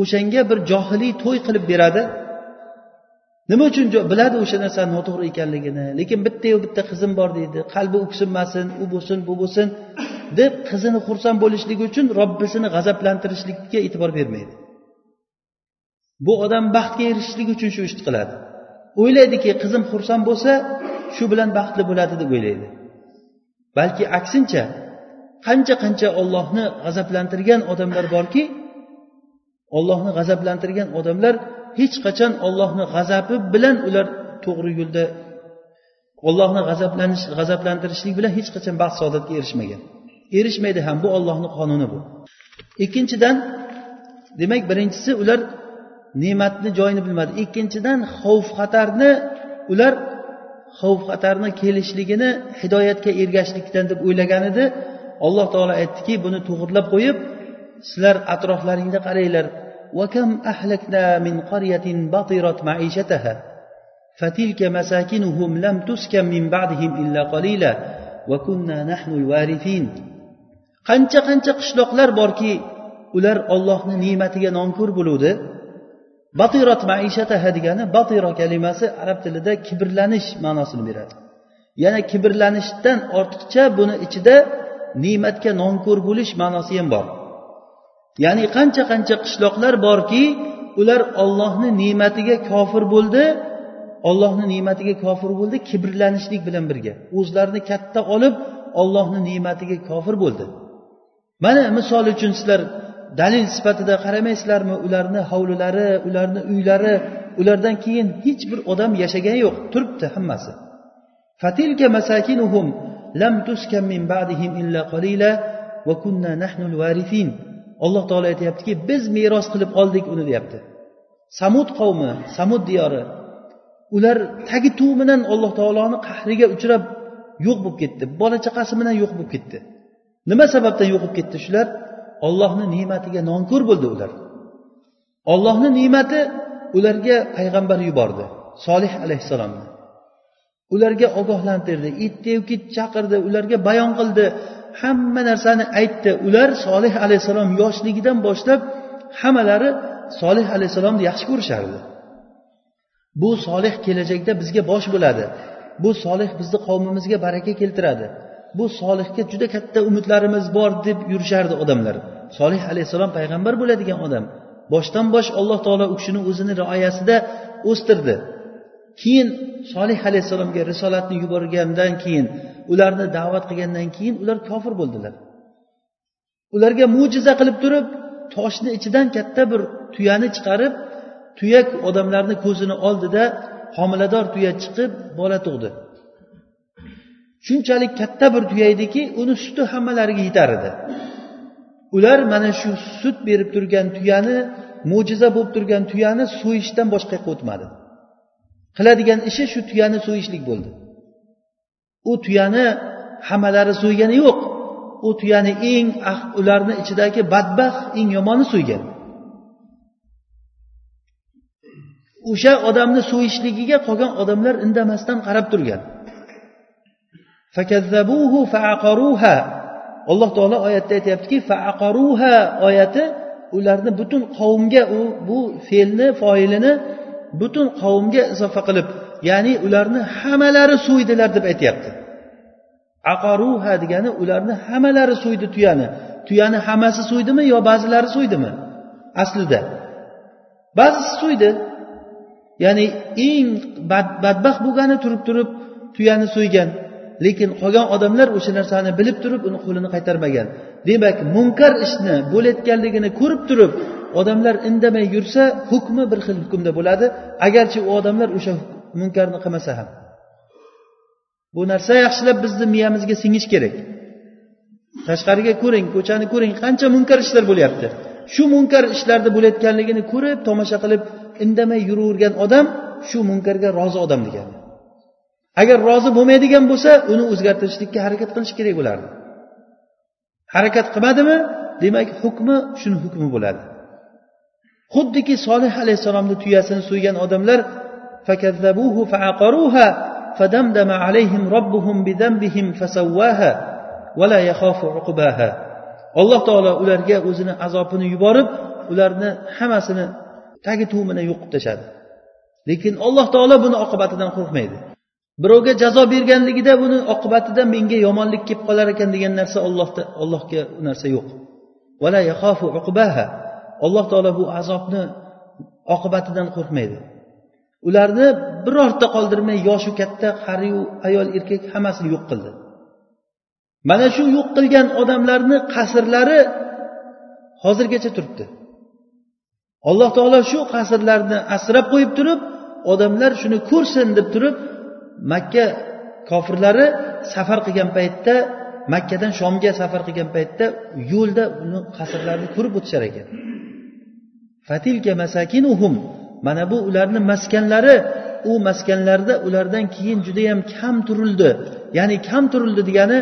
o'shanga bir johiliy to'y qilib beradi. Nima uchun biladi o'sha narsani noto'g'ri ekanligini. Lekin bittayu bitta qizim bor deydi. Qalbi o'ksinmasin u bo'lsin bu bo'lsin deb qizini xursand bo'lishligi uchun robbisini g'azablantirishlikka e'tibor bermaydi. Bu odam baxtga erishishlik uchun shu ishni qiladi. O'ylaydiki qizim xursand bo'lsa shu bilan baxtli bo'ladi deb o'ylaydi. Balki aksincha qancha qancha ollohni g'azablantirgan odamlar borki ollohni g'azablantirgan odamlar hech qachon ollohni g'azabi bilan ular to'g'ri yo'lda ollohni g'azablanish g'azablantirishlik bilan hech qachon baxt saodatga erishmagan. Erishmaydi ham bu ollohni qonuni bu. Ikkinchidan demak birinchisi ular ne'matni joyini bilmadi ikkinchidan xavf xatarni ular xavf xatarni kelishligini hidoyatga ergashishlikdan deb o'ylagan edi alloh taolo aytdiki buni to'g'irlab qo'yib sizlar atroflaringda qaranglar وكم أهلكنا من قرية بطرت معيشتها فتلك مساكنهم لم تسكن من بعدهم إلا قليلا وكنا نحن الوارثين qancha qancha qishloqlar borki ular ollohni ne'matiga nonko'r bo'luvdi batirat maishataha degani batira kalimasi arab tilida kibrlanish ma'nosini beradi. Yana kibrlanishdan ortiqcha buni ichida ne'matga nonko'r bo'lish ma'nosi ham bor. Ya'ni qancha qancha qishloqlar borki ular ollohni ne'matiga kofir bo'ldi ollohni ne'matiga kofir bo'ldi kibrlanishlik bilan birga. O'zlarini katta olib ollohni ne'matiga kofir bo'ldi. Mana misol uchun sizlar dalil sifatida qaramaysizlarmi? Ularni hovlilari ularni uylari ulardan keyin hech bir odam yashagani yo'q turibdi hammasi. Fatilka masakinuhum lam tuskan min ba'dihim illa qalila va kunna nahnul varithin. alloh taolo aytyaptiki biz meros qilib oldik uni deyapti. Samud qavmi samud diyori. Ular tagi tuv bilan alloh taoloni qahriga uchrab yo'q bo'lib ketdi. Bola chaqasi bilan yo'q bo'lib ketdi. Nima sababdan yo'q bo'lib ketdi shular? Ollohni ne'matiga nonko'r bo'ldi ular. Ollohni ne'mati ularga payg'ambar yubordi solih alayhissalomni. Ularga ogohlantirdi itdeyu kit chaqirdi ularga bayon qildi. Hamma narsani aytdi. Ular solih alayhissalom yoshligidan boshlab hammalari solih alayhissalomni yaxshi ko'rishardi. Bu solih kelajakda bizga bosh bo'ladi. Bu solih bizni qavmimizga baraka keltiradi. Bu solihga juda katta umidlarimiz bor deb yurishardi odamlar. Solih alayhissalom payg'ambar bo'ladigan odam. Boshdan bosh alloh taolo u kishini o'zini rioyasida o'stirdi. Keyin solih alayhissalomga risolatni yuborgandan keyin ularni da'vat qilgandan keyin ular kofir bo'ldilar. Ularga mo'jiza qilib turib toshni ichidan katta bir tuyani chiqarib tuya odamlarni ko'zini oldida homilador tuya chiqib bola tug'di. Shunchalik katta bir tuya ediki uni suti hammalariga yetar edi. Ular mana shu sut berib turgan tuyani mo'jiza bo'lib turgan tuyani so'yishdan boshqa yoqqa o'tmadi. Qiladigan ishi shu tuyani so'yishlik bo'ldi. U tuyani hammalari so'ygani yo'q. U tuyani eng ularni ichidagi badbaxt eng yomoni so'ygan o'sha odamni so'yishligiga qolgan odamlar indamasdan qarab turgan. Alloh taolo oyatda aytyaptiki faaqaruha oyati ularni butun qavmga u bu fe'lni foilini butun qavmga izofa qilib ya'ni ularni hammalari so'ydilar deb aytyapti. Aqaruha degani ularni hammalari so'ydi tuyani. Tuyani hammasi so'ydimi yo ba'zilari so'ydimi aslida. Ba'zisi so'ydi ya'ni eng badbaxt bo'lgani turib turib tuyani so'ygan lekin qolgan odamlar o'sha narsani bilib turib uni qo'lini qaytarmagan. Demak munkar ishni bo'layotganligini ko'rib turib odamlar indamay yursa hukmi bir xil hukmda bo'ladi. Agarchi u odamlar o'sha munkarni qilmasa ham. Bu narsa yaxshilab bizni miyamizga singishi kerak. Tashqariga ko'ring ko'chani ko'ring qancha munkar ishlar bo'lyapti. Shu munkar ishlarni bo'layotganligini ko'rib tomosha qilib indamay yuravergan odam shu munkarga rozi odam degani. agar rozi bo'lmaydigan bo'lsa uni o'zgartirishlikka harakat qilish kerak bo'lardi harakat qilmadimi demak hukmi shuni hukmi bo'ladi xuddiki solih alayhissalomni tuyasini so'ygan odamlar فدمدم عليهم ربهم بذنبهم فسواها ولا يخاف عقباها alloh taolo ularga o'zini azobini yuborib ularni hammasini tagi tuvmini yo'q qilib tashladi lekin alloh taolo buni oqibatidan qo'rqmaydi Birovga jazo berganligida buni oqibatida menga yomonlik kelib qolar ekan degan narsa ollohda allohga u narsa yo'q. Alloh taolo bu azobni oqibatidan qo'rqmaydi. Ularni birorta qoldirmay yoshu katta qariyu ayol erkak hammasini yo'q qildi. Mana shu yo'q qilgan odamlarni qasrlari hozirgacha turibdi. Alloh taolo shu qasrlarni asrab qo'yib turib odamlar shuni ko'rsin deb turib makka kofirlari safar qilgan paytda makkadan shomga safar qilgan paytda yo'lda uni qasrlarini ko'rib o'tishar ekan. Fatilka masakinuhum mana bu ularni maskanlari u maskanlarda ulardan keyin judayam kam turildi. Ya'ni kam turildi degani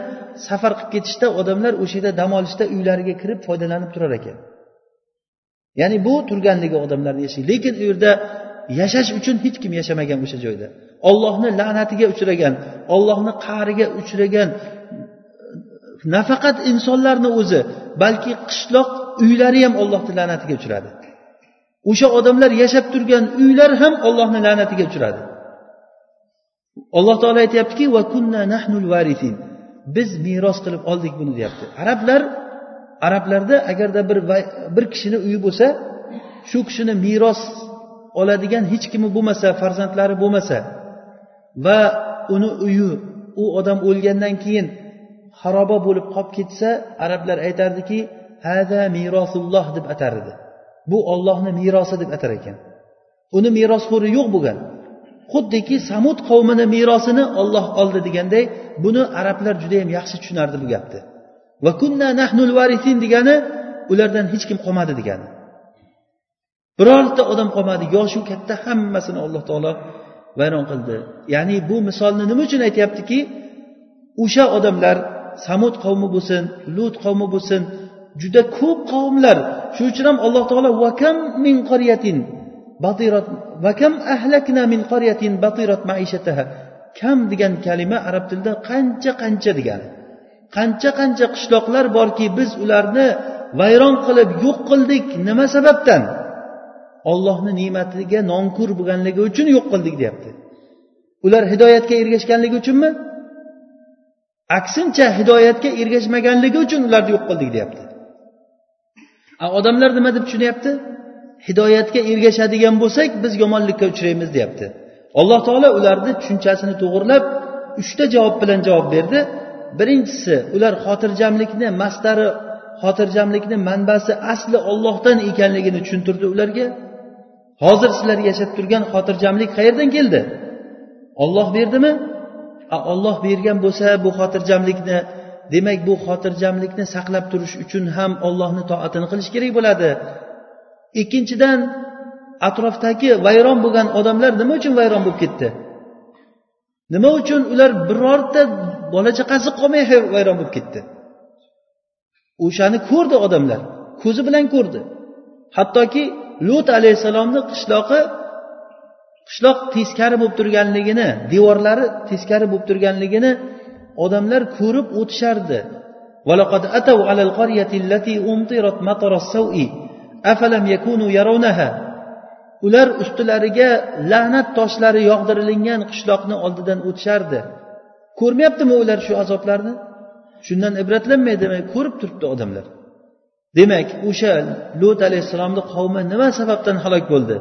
safar qilib ketishda odamlar o'sha yerda dam olishda uylariga kirib foydalanib turar ekan. Ya'ni bu turganligi odamlarni yashay lekin u yerda yashash uchun hech kim yashamagan o'sha joyda. Ollohni la'natiga uchragan ollohni qahriga uchragan nafaqat insonlarni o'zi balki qishloq uylari ham ollohni la'natiga uchradi. O'sha odamlar yashab turgan uylar ham ollohni la'natiga uchradi. Alloh taolo aytyaptiki biz meros qilib oldik buni deyapti. Arablar arablarda agarda bir bir kishini uyi bo'lsa shu kishini meros oladigan hech kimi bo'lmasa farzandlari bo'lmasa va uni uyi u odam o'lgandan keyin xaroba bo'lib qolib ketsa arablar aytardiki hada merosulloh deb atar edi. Bu ollohni merosi deb atar ekan. Uni merosxo'ri yo'q bo'lgan. Xuddiki samud qavmini merosini olloh oldi deganday buni arablar judayam yaxshi tushunardi bu gapni. Va kunna nahnul varisin degani ulardan hech kim qolmadi degani. Birorta odam qolmadi. Yoshu katta hammasini alloh taolo vayron qildi. Ya'ni bu misolni nima uchun aytyaptiki? O'sha odamlar samud qavmi bo'lsin lut qavmi bo'lsin juda ko'p qavmlar. Shuning uchun ham alloh taolo vakam min qaryatin batirat vakam ahlakna min qaryatin batirat maishataha. Kam degan kalima arab tilida qancha qancha degani. Qancha qancha qishloqlar borki biz ularni vayron qilib yo'q qildik. Nima sababdan? Ollohni ne'matiga nonkur bo'lganligi uchun yo'q qildik deyapti. Ular hidoyatga ergashganligi uchunmi? Aksincha hidoyatga ergashmaganligi uchun ularni yo'q qildik deyapti. Odamlar nima deb tushunyapti? Hidoyatga ergashadigan bo'lsak biz yomonlikka uchraymiz deyapti. Alloh taolo ularni tushunchasini to'g'irlab uchta javob bilan javob berdi. Birinchisi ular xotirjamlikni mastari xotirjamlikni manbasi asli ollohdan ekanligini tushuntirdi ularga. Hozir sizlar yashab turgan xotirjamlik qayerdan keldi? Olloh berdimi? Olloh bergan bo'lsa bu xotirjamlikni demak bu xotirjamlikni saqlab turish uchun ham ollohni toatini qilish kerak bo'ladi. Ikkinchidan atrofdagi vayron bo'lgan odamlar nima uchun vayron bo'lib ketdi? Nima uchun ular birorta bola chaqasi qolmay vayron bo'lib ketdi? O'shani ko'rdi odamlar ko'zi bilan ko'rdi. Hattoki lut alayhissalomni qishlog'i qishloq teskari bo'lib turganligini devorlari teskari bo'lib turganligini odamlar ko'rib o'tishardi ولقد أتوا على القرية التي أمطرت مطر السوء أفلم يكونوا يرونها ular ustilariga la'nat toshlari yog'dirilingan qishloqni oldidan o'tishardi ko'rmayaptimi ular shu azoblarni shundan ibratlanmaydimi ko'rib turibdi odamlar Demak o'sha lut alayhissalomni qavmi nima sababdan halok bo'ldi?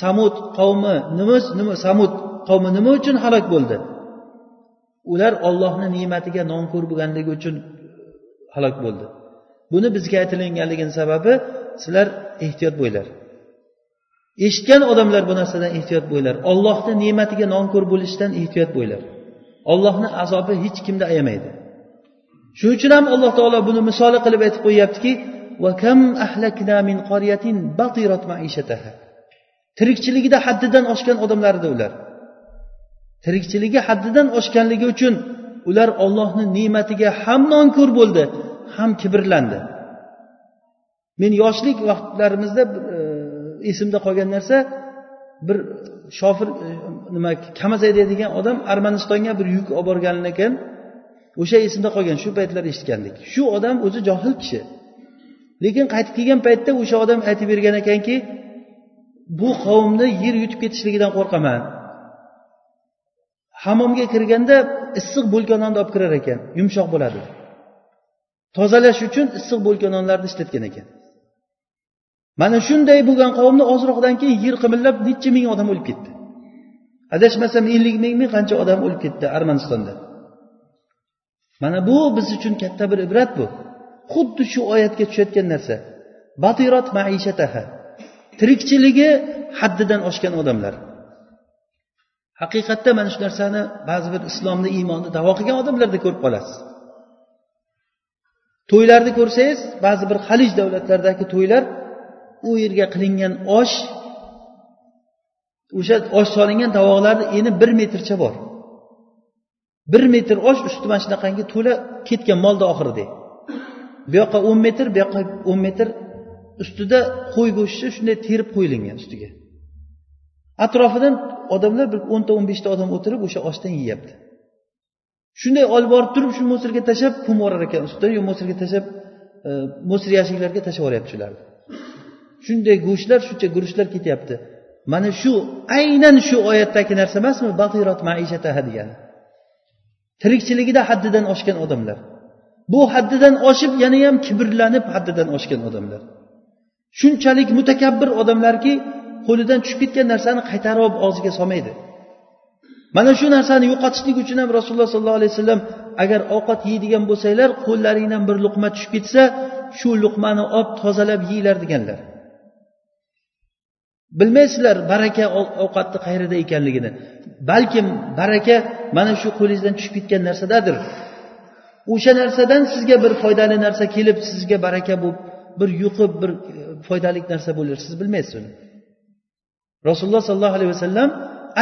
Samud qavmi nima nima samud qavmi nima uchun halok bo'ldi? Ular ollohni ne'matiga nonko'r bo'lganligi uchun halok bo'ldi. Buni bizga aytilinganligini sababi sizlar ehtiyot bo'linglar eshitgan odamlar bu narsadan ehtiyot bo'linglar ollohni ne'matiga nonko'r bo'lishdan ehtiyot bo'linglar ollohni azobi hech kimni ayamaydi. Shuning uchun ham alloh taolo buni misoli qilib aytib qo'yyaptiki tirikchiligida haddidan oshgan odamlar edi ular. Tirikchiligi haddidan oshganligi uchun ular ollohni ne'matiga ham nonko'r bo'ldi ham kibrlandi. Men yoshlik vaqtlarimizda e, esimda qolgan narsa bir shofir e, nima kamazay degan odam armanistonga bir yuk olib borgan ekan. O'sha esimda qolgan shu paytlar eshitgandik. Shu odam o'zi johil kishi. Lekin qaytib kelgan paytda o'sha odam aytib bergan ekanki bu qavmni yer yutib ketishligidan qo'rqaman. Hammomga kirganda issiq bo'lkanonni olib kirar ekan yumshoq bo'ladi. Tozalash uchun issiq bo'lkanonlarni ishlatgan ekan. Mana shunday bo'lgan qavmni ozroqdan keyin yer qimillab necha ming odam o'lib ketdi. Adashmasam ellik mingmi qancha odam o'lib ketdi armanistonda? Mana bu biz uchun katta bir ibrat bu. Xuddi shu oyatga tushayotgan narsa. Batirot maishataha. Tirikchiligi haddidan oshgan odamlar. Haqiqatda mana shu narsani ba'zi bir islomni iymonni davo qilgan odamlarda ko'rib qolasiz. To'ylarni ko'rsangiz ba'zi bir halij davlatlaridagi to'ylar u yerga qilingan osh o'sha osh solingan tovoqlarni eni bir metrcha bor. Bir metr osh usti mana shunaqangi to'la ketgan molni oxiridek bu yoqqa o'n metr bu yoqqa o'n metr ustida qo'y go'shti shunday terib qo'yilgan ustiga. Atrofidan odamlar bir o'nta o'n beshta odam o'tirib o'sha oshdan yeyapti. Shunday olib borib turib shu mo'sirga tashlab ko'mib yuborar ekan ustidan yo mo'sirga tashlab e, yashiklarga tashlab yuboryapti shularni. Shunday go'shtlar shuncha guruchlar ketyapti. Mana shu aynan shu oyatdagi narsa emasmi? Batirot maishataha degani. Tirikchiligida haddidan oshgan odamlar. Bu haddidan oshib yana ham kibrlanib haddidan oshgan odamlar. Shunchalik mutakabbir odamlarki qo'lidan tushib ketgan narsani qaytarib olib og'ziga solmaydi. Mana shu narsani yo'qotishlik uchun ham rasululloh sollallohu alayhi vasallam agar ovqat yeydigan bo'lsanglar qo'llaringdan bir luqma tushib ketsa shu luqmani olib tozalab yeyglar deganlar. Bilmaysizlar baraka ovqatni qayerda ekanligini. Balkim baraka mana shu qo'lingizdan tushib ketgan narsadadir o'sha narsadan sizga bir foydali narsa kelib sizga baraka bo'lib bir yuqib bir e, foydali narsa bo'lar siz bilmaysiz uni rasululloh sollallohu alayhi vasallam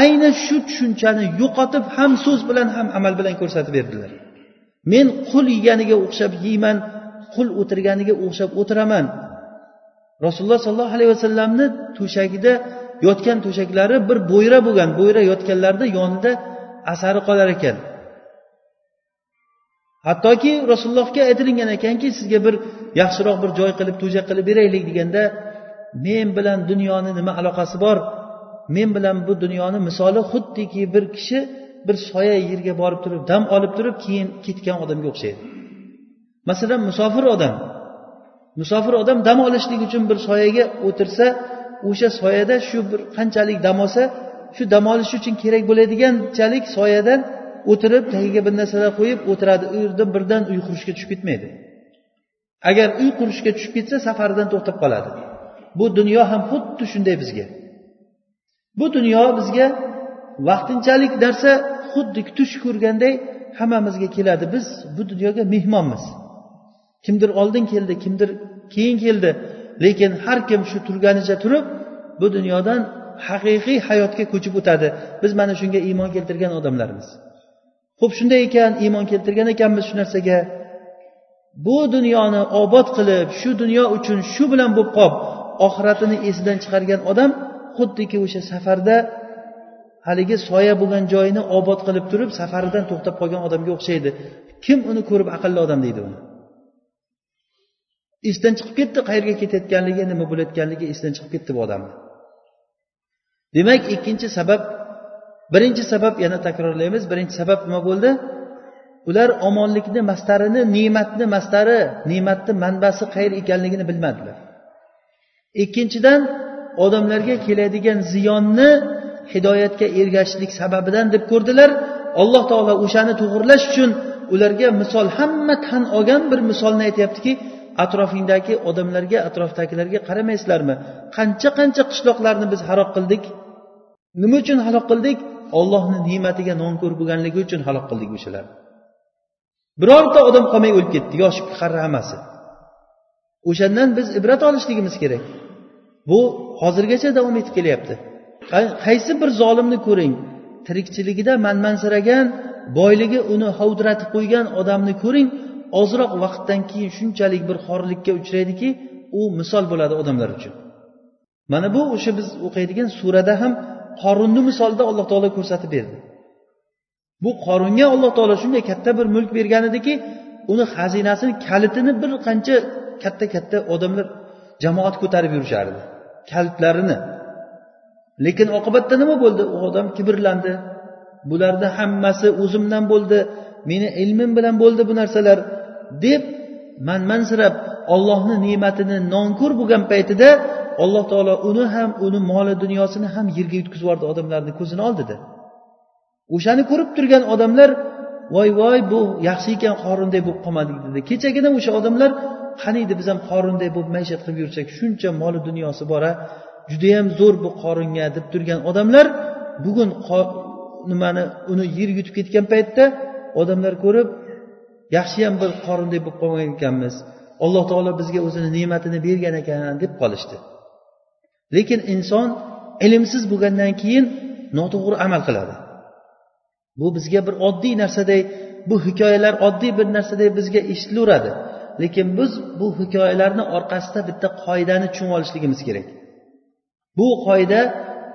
ayni shu tushunchani yo'qotib ham so'z bilan ham amal bilan ko'rsatib berdilar. Men qul yeganiga o'xshab yeyman qul o'tirganiga o'xshab o'tiraman. Rasululloh sollallohu alayhi vasallamni to'shagida yotgan to'shaklari bir bo'yra bo'lgan bo'yra yotganlarni yonida asari qolar ekan. Hattoki rasulullohga aytilingan ekanki sizga bir yaxshiroq bir joy qilib to'shak qilib beraylik deganda men bilan dunyoni nima aloqasi bor? Men bilan bu dunyoni misoli xuddiki bir kishi bir soya yerga borib turib dam olib turib keyin ketgan odamga o'xshaydi. Masalan musofir odam. Musofir odam dam olishlik uchun bir soyaga o'tirsa o'sha soyada shu bir qanchalik dam olsa shu dam olish uchun kerak bo'ladiganchalik soyadan o'tirib tagiga bir narsalar qo'yib o'tiradi. U yerda birdan uy qurishga tushib ketmaydi. Agar uy qurishga tushib ketsa safaridan to'xtab qoladi. Bu dunyo ham xuddi shunday bizga. Bu dunyo bizga vaqtinchalik narsa xuddi tush ko'rganday hammamizga keladi. Biz bu dunyoga mehmonmiz. Kimdir oldin keldi kimdir keyin keldi. Lekin har kim shu turganicha turib bu dunyodan haqiqiy hayotga ko'chib o'tadi. Biz mana shunga iymon keltirgan odamlarmiz. Ho'p shunday ekan iymon keltirgan ekanmiz shu narsaga. Bu dunyoni obod qilib shu dunyo uchun shu bilan bo'lib qolib oxiratini esidan chiqargan odam xuddiki o'sha safarda haligi soya bo'lgan joyini obod qilib turib safaridan to'xtab qolgan odamga o'xshaydi. Kim uni ko'rib aqlli odam deydi uni? Esdan chiqib ketdi qayerga ketayotganligi nima bo'layotganligi esdan chiqib ketdi bu odamni demak ikkinchi sabab birinchi sabab yana takrorlaymiz. Birinchi sabab nima bo'ldi? Ular omonlikni mastarini ne'matni mastari ne'matni manbasi qayer ekanligini bilmadilar. Ikkinchidan odamlarga keladigan ziyonni hidoyatga ergashishlik sababidan deb ko'rdilar. Alloh taolo o'shani to'g'irlash uchun ularga misol hamma tan olgan bir misolni aytyaptiki atrofingdagi odamlarga atrofdagilarga qaramaysizlarmi? Qancha qancha qishloqlarni biz halok qildik? Nima uchun halok qildik? Ollohni ne'matiga nonko'r bo'lganligi uchun halok qildik o'shalarni birorta odam qolmay o'lib ketdi yosh qari hammasi. O'shandan biz ibrat olishligimiz kerak. Bu hozirgacha davom etib kelyapti. Qaysi bir zolimni ko'ring tirikchiligida manmansiragan boyligi uni hovdiratib qo'ygan odamni ko'ring ozroq vaqtdan keyin shunchalik bir xorlikka uchraydiki u misol bo'ladi odamlar uchun. Mana bu o'sha biz o'qiydigan surada ham qorunni misolida alloh taolo ko'rsatib berdi. Bu qorunga alloh taolo shunday katta bir mulk bergan ediki uni xazinasini kalitini bir qancha katta katta odamlar jamoat ko'tarib yurishardi. Kalitlarini. Lekin oqibatda nima bo'ldi? U odam kibrlandi. Bularni hammasi o'zimdan bo'ldi. Meni ilmim bilan bo'ldi bu narsalar. Deb manmansirab ollohni ne'matini nonko'r bo'lgan paytida alloh taolo uni ham uni moli dunyosini ham yerga yutkazib yubordi odamlarni ko'zini oldida. O'shani ko'rib turgan odamlar voy voy bu yaxshi ekan qorunday bo'lib qolmadik dedi. Kechagina o'sha odamlar qaniydi biz ham qorunday bo'lib maishat qilib yursak shuncha moli dunyosi bor a judayam zo'r bu qoringa deb turgan odamlar bugun nimani uni yer yutib ketgan paytda odamlar ko'rib yaxshiyam bir qorinday bo'lib qolgan ekanmiz. Alloh taolo bizga o'zini ne'matini bergan ekan deb qolishdi. Lekin inson ilmsiz bo'lgandan keyin noto'g'ri amal qiladi. Bu bizga bir oddiy narsaday bu hikoyalar oddiy bir narsaday bizga eshitilaveradi lekin biz bu hikoyalarni orqasida bitta qoidani tushunib olishligimiz kerak. Bu qoida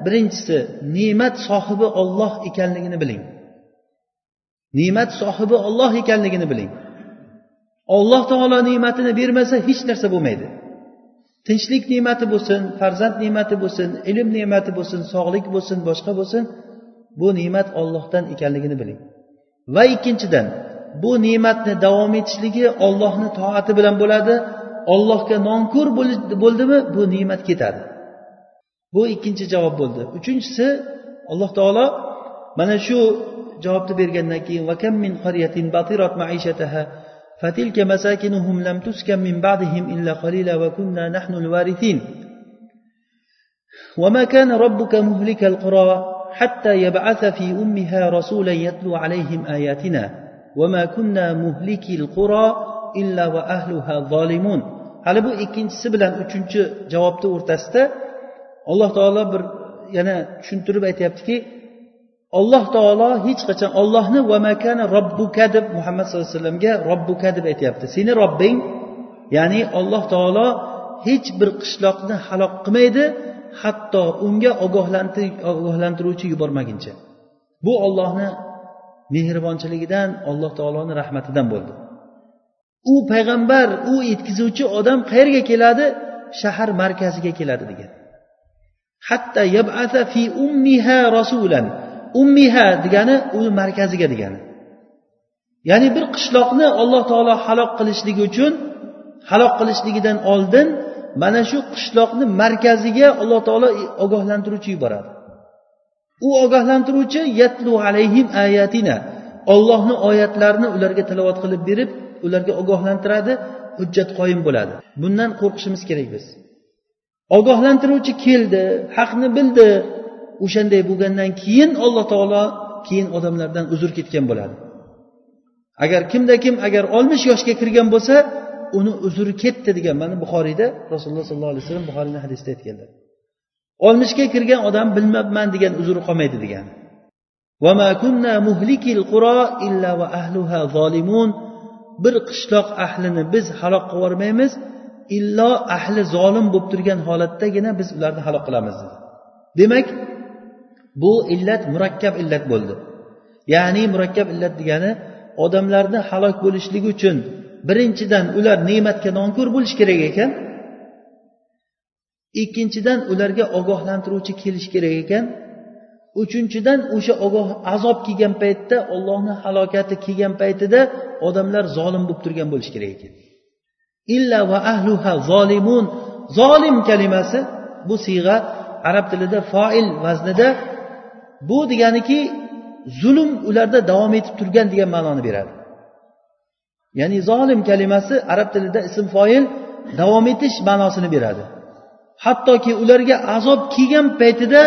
birinchisi ne'mat sohibi olloh ekanligini biling. Ne'mat sohibi olloh ekanligini biling. Olloh taolo ne'matini bermasa hech narsa bo'lmaydi. Tinchlik ne'mati bo'lsin farzand ne'mati bo'lsin ilm ne'mati bo'lsin sog'lik bo'lsin boshqa bo'lsin bu ne'mat ollohdan ekanligini biling. Va ikkinchidan bu ne'matni davom etishligi ollohni toati bilan bo'ladi. Ollohga nonko'r bo'ldimi? Bu ne'mat ketadi. Bu ikkinchi javob bo'ldi. Uchinchisi alloh taolo mana shu javobni bergandan keyin فتلك مساكنهم لم تسكن من بعدهم إلا قليلا وكنا نحن الوارثين وما كان ربك مهلك القرى حتى يبعث في أمها رسولا يتلو عليهم آياتنا وما كنا مهلك القرى إلا وأهلها ظالمون hali bu ikkinchisi bilan uchinchi javobni o'rtasida alloh taolo bir yana tushuntirib aytyaptiki alloh taolo hech qachon ollohni va makana robbuka deb muhammad sallallohu alayhi vasallamga robbuka deb aytyapti. Seni robbing ya'ni alloh taolo hech bir qishloqni halok qilmaydi hatto unga ogohlantiruvchi yubormaguncha. Bu ollohni mehribonchiligidan alloh taoloni rahmatidan bo'ldi. U payg'ambar u yetkazuvchi odam qayerga keladi? Shahar markaziga keladi degan. Hatta yabasa fi ummiha rasulan. Ummiha degani uni markaziga degani. Ya'ni bir qishloqni alloh taolo halok qilishligi uchun halok qilishligidan oldin mana shu qishloqni markaziga alloh taolo ogohlantiruvchi yuboradi u ogohlantiruvchi yatlu alayhim ayatina. Ollohni oyatlarini ularga tilovat qilib berib ularga ogohlantiradi hujjat qoyim bo'ladi. Bundan qo'rqishimiz kerak biz. Ogohlantiruvchi keldi haqni bildi o'shanday bo'lgandan keyin alloh taolo keyin odamlardan uzr ketgan bo'ladi. Agar kimda kim agar oltmish yoshga kirgan bo'lsa uni uzri ketdi degan mana buxoriyda rasululloh sollallohu alayhi vasallam buxoriyni hadisida aytganlar. Oltmishga kirgan odam bilmabman degan uzri qolmaydi degan bir qishloq ahlini biz halok qilib yubormaymiz illo ahli zolim bo'lib turgan holatdagina biz ularni halok qilamiz dedi. Demak bu illat murakkab illat bo'ldi. Ya'ni murakkab illat degani odamlarni halok bo'lishligi uchun birinchidan ular ne'matga nonko'r bo'lishi kerak ekan ikkinchidan ularga ogohlantiruvchi kelishi kerak ekan uchinchidan o'sha ogoh azob kelgan paytda ollohni halokati kelgan paytida odamlar zolim bo'lib turgan bo'lishi kerak ekan. Illa va ahluha zolimun. Zolim kalimasi bu siyg'a arab tilida foil vaznida bu deganiki zulm ularda davom etib turgan degan ma'noni beradi ya'ni zolim kalimasi arab tilida ism foil davom etish ma'nosini beradi hattoki ularga azob kelgan paytida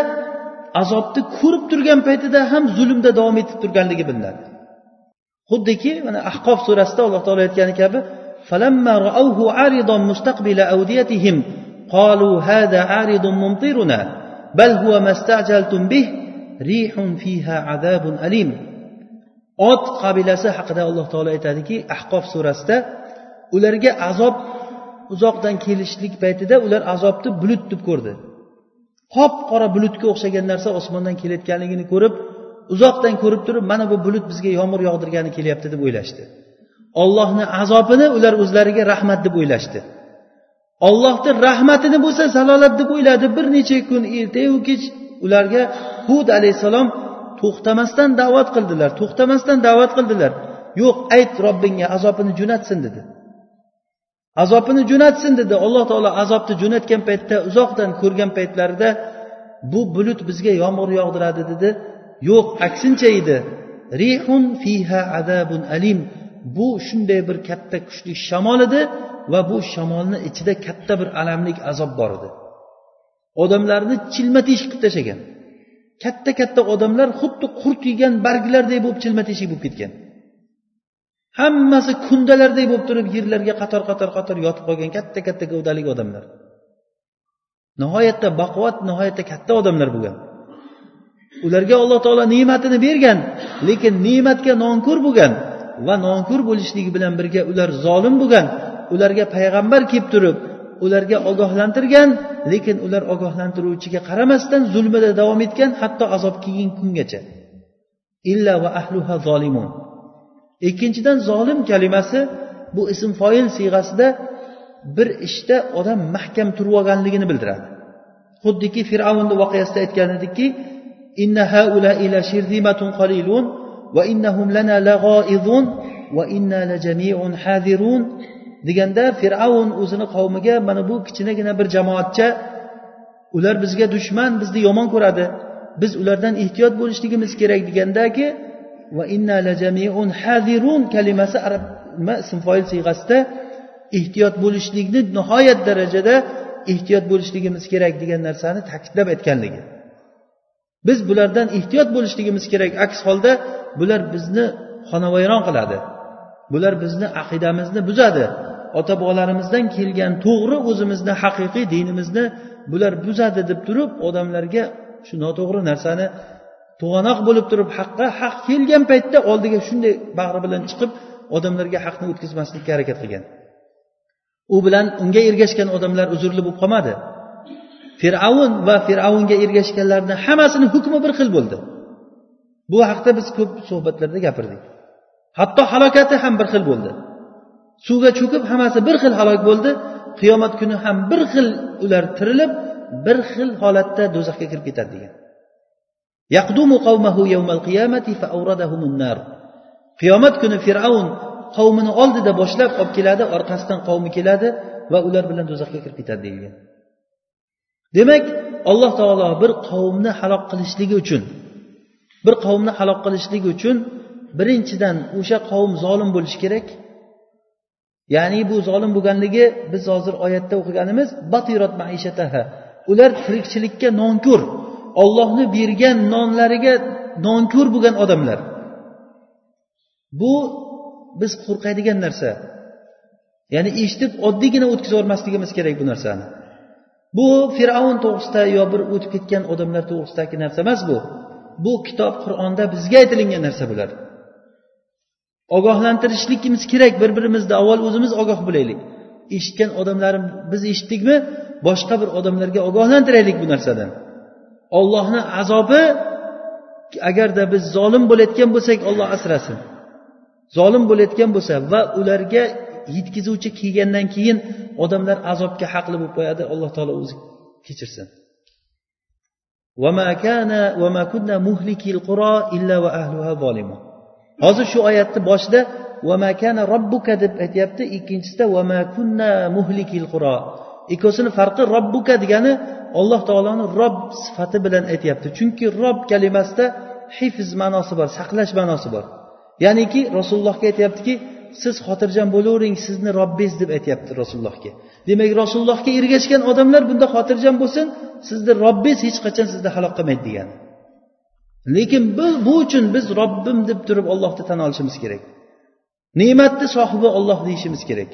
azobni ko'rib turgan paytida ham zulmda davom etib turganligi bilinadi xuddiki mana ahqof surasida alloh taolo aytgani kabi فلما رأوه عارضا مستقبل أوديتهم قالوا هذا عارض ممطرنا بل هو ما استعجلتم به rihun fiha azabun alim. Ot qabilasi haqida alloh taolo aytadiki ahqof surasida ularga azob uzoqdan kelishlik paytida ular azobni bulut deb ko'rdi. Qop qora bulutga o'xshagan narsa osmondan kelayotganligini ko'rib uzoqdan ko'rib turib mana bu bulut bizga yomg'ir yog'dirgani kelyapti deb o'ylashdi. Ollohni azobini ular o'zlariga rahmat deb o'ylashdi. Ollohni rahmatini bo'lsa zalolat deb o'yladi. Bir necha kun ertayu kech ularga hud alayhissalom to'xtamasdan da'vat qildilar to'xtamasdan da'vat qildilar. Yo'q ayt robbingga azobini jo'natsin dedi. Azobini jo'natsin dedi. Alloh taolo azobni jo'natgan paytda uzoqdan ko'rgan paytlarida bu bulut bizga yomg'ir yog'diradi dedi. Yo'q aksincha edi. Rihun fiha adabun alim. Bu shunday bir katta kuchli shamol edi va bu shamolni ichida katta bir alamlik azob bor edi. Odamlarni chilma teshik qilib tashlagan. Katta katta odamlar xuddi qurt yegan barglarday bo'lib chilma teshik bo'lib ketgan. Hammasi kundalarday bo'lib turib yerlarga qator qator qator yotib qolgan katta katta gavdali odamlar. Nihoyatda baquvvat nihoyatda katta odamlar bo'lgan. Ularga alloh taolo ne'matini bergan lekin ne'matga nonko'r bo'lgan va nonko'r bo'lishligi bilan birga ular zolim bo'lgan. Ularga payg'ambar kelib turib ularga ogohlantirgan lekin ular ogohlantiruvchiga qaramasdan zulmida davom etgan hatto azob kelgan kungacha. Illa va ahluha zolimun. Ikkinchidan zolim kalimasi bu ism foil siyg'asida bir ishda odam mahkam turib olganligini bildiradi. Xuddiki fir'avnni voqeasida aytgan edikki inna haula ila shirzimatun qalilun va innahum lana lag'oizun va inna la jamiun hadirun. Deganda fir'avn o'zini qavmiga mana bu kichinagina bir jamoatcha ular bizga dushman bizni yomon ko'radi. Biz ulardan ehtiyot bo'lishligimiz kerak degandagi va inna lajamiun hadirun kalimasi arab nima ism foil siyg'asida ehtiyot bo'lishlikni nihoyat darajada ehtiyot bo'lishligimiz kerak degan narsani ta'kidlab aytganligi. Biz bulardan ehtiyot bo'lishligimiz kerak aks holda bular bizni xonavayron qiladi. Bular bizni aqidamizni buzadi. Ota bobolarimizdan kelgan to'g'ri o'zimizni haqiqiy dinimizni bular buzadi deb turib odamlarga shu noto'g'ri narsani to'g'anoq bo'lib turib haqqa haq kelgan paytda oldiga shunday bag'ri bilan chiqib odamlarga haqni o'tkazmaslikka harakat qilgan. U bilan unga ergashgan odamlar uzrli bo'lib qolmadi. Fir'avn va fir'avnga ergashganlarni hammasini hukmi bir xil bo'ldi. Bu haqda biz ko'p suhbatlarda gapirdik. Hatto halokati ham bir xil bo'ldi. Suvga cho'kib hammasi bir xil halok bo'ldi. Qiyomat kuni ham bir xil ular tirilib bir xil holatda do'zaxga kirib ketadi degan. Qiyomat kuni fir'avn qavmini oldida boshlab olib keladi orqasidan qavmi keladi va ular bilan do'zaxga kirib ketadi deyilgan demak alloh taolo bir qavmni halok qilishligi uchun bir qavmni halok qilishligi uchun birinchidan o'sha qavm zolim bo'lishi kerak ya'ni bu zolim bo'lganligi biz hozir oyatda o'qiganimiz batirat maishataha. Ular tirikchilikka nonko'r ollohni bergan nonlariga nonko'r bo'lgan odamlar. Bu biz qo'rqadigan narsa. Ya'ni eshitib oddiygina o'tkazib yubormasligimiz kerak bu narsani. Bu fir'avn to'g'risida yo bir o'tib ketgan odamlar to'g'risidagi narsa emas bu. Bu kitob qur'onda bizga aytilingan narsa bular. Ogohlantirishligimiz kerak bir birimizni avval o'zimiz ogoh bo'laylik. Eshitgan odamlarim biz eshitdikmi boshqa bir odamlarga ogohlantiraylik bu narsadan. Ollohni azobi agarda biz zolim bo'layotgan bo'lsak olloh asrasin. Zolim bo'layotgan bo'lsa va ularga yetkazuvchi kelgandan keyin odamlar azobga haqli bo'lib qo'yadi alloh taolo o'zi kechirsin. Hozir shu oyatni boshida vamakana robbuka deb aytyapti. Ikkinchisida vamakunna muhlikil quro ikkovsini farqi robbuka degani alloh taoloni rob sifati bilan aytyapti. Chunki rob kalimasida hifz ma'nosi bor saqlash ma'nosi bor. Ya'niki rasulullohga aytyaptiki siz xotirjam bo'lavering sizni robbingiz deb aytyapti rasulullohga. Demak rasulullohga ergashgan odamlar bunda xotirjam bo'lsin sizni robbingiz hech qachon sizni halok qilmaydi degani lekin bu, bu uchun biz robbim deb turib ollohni tan olishimiz kerak. Ne'matni sohibi olloh deyishimiz kerak.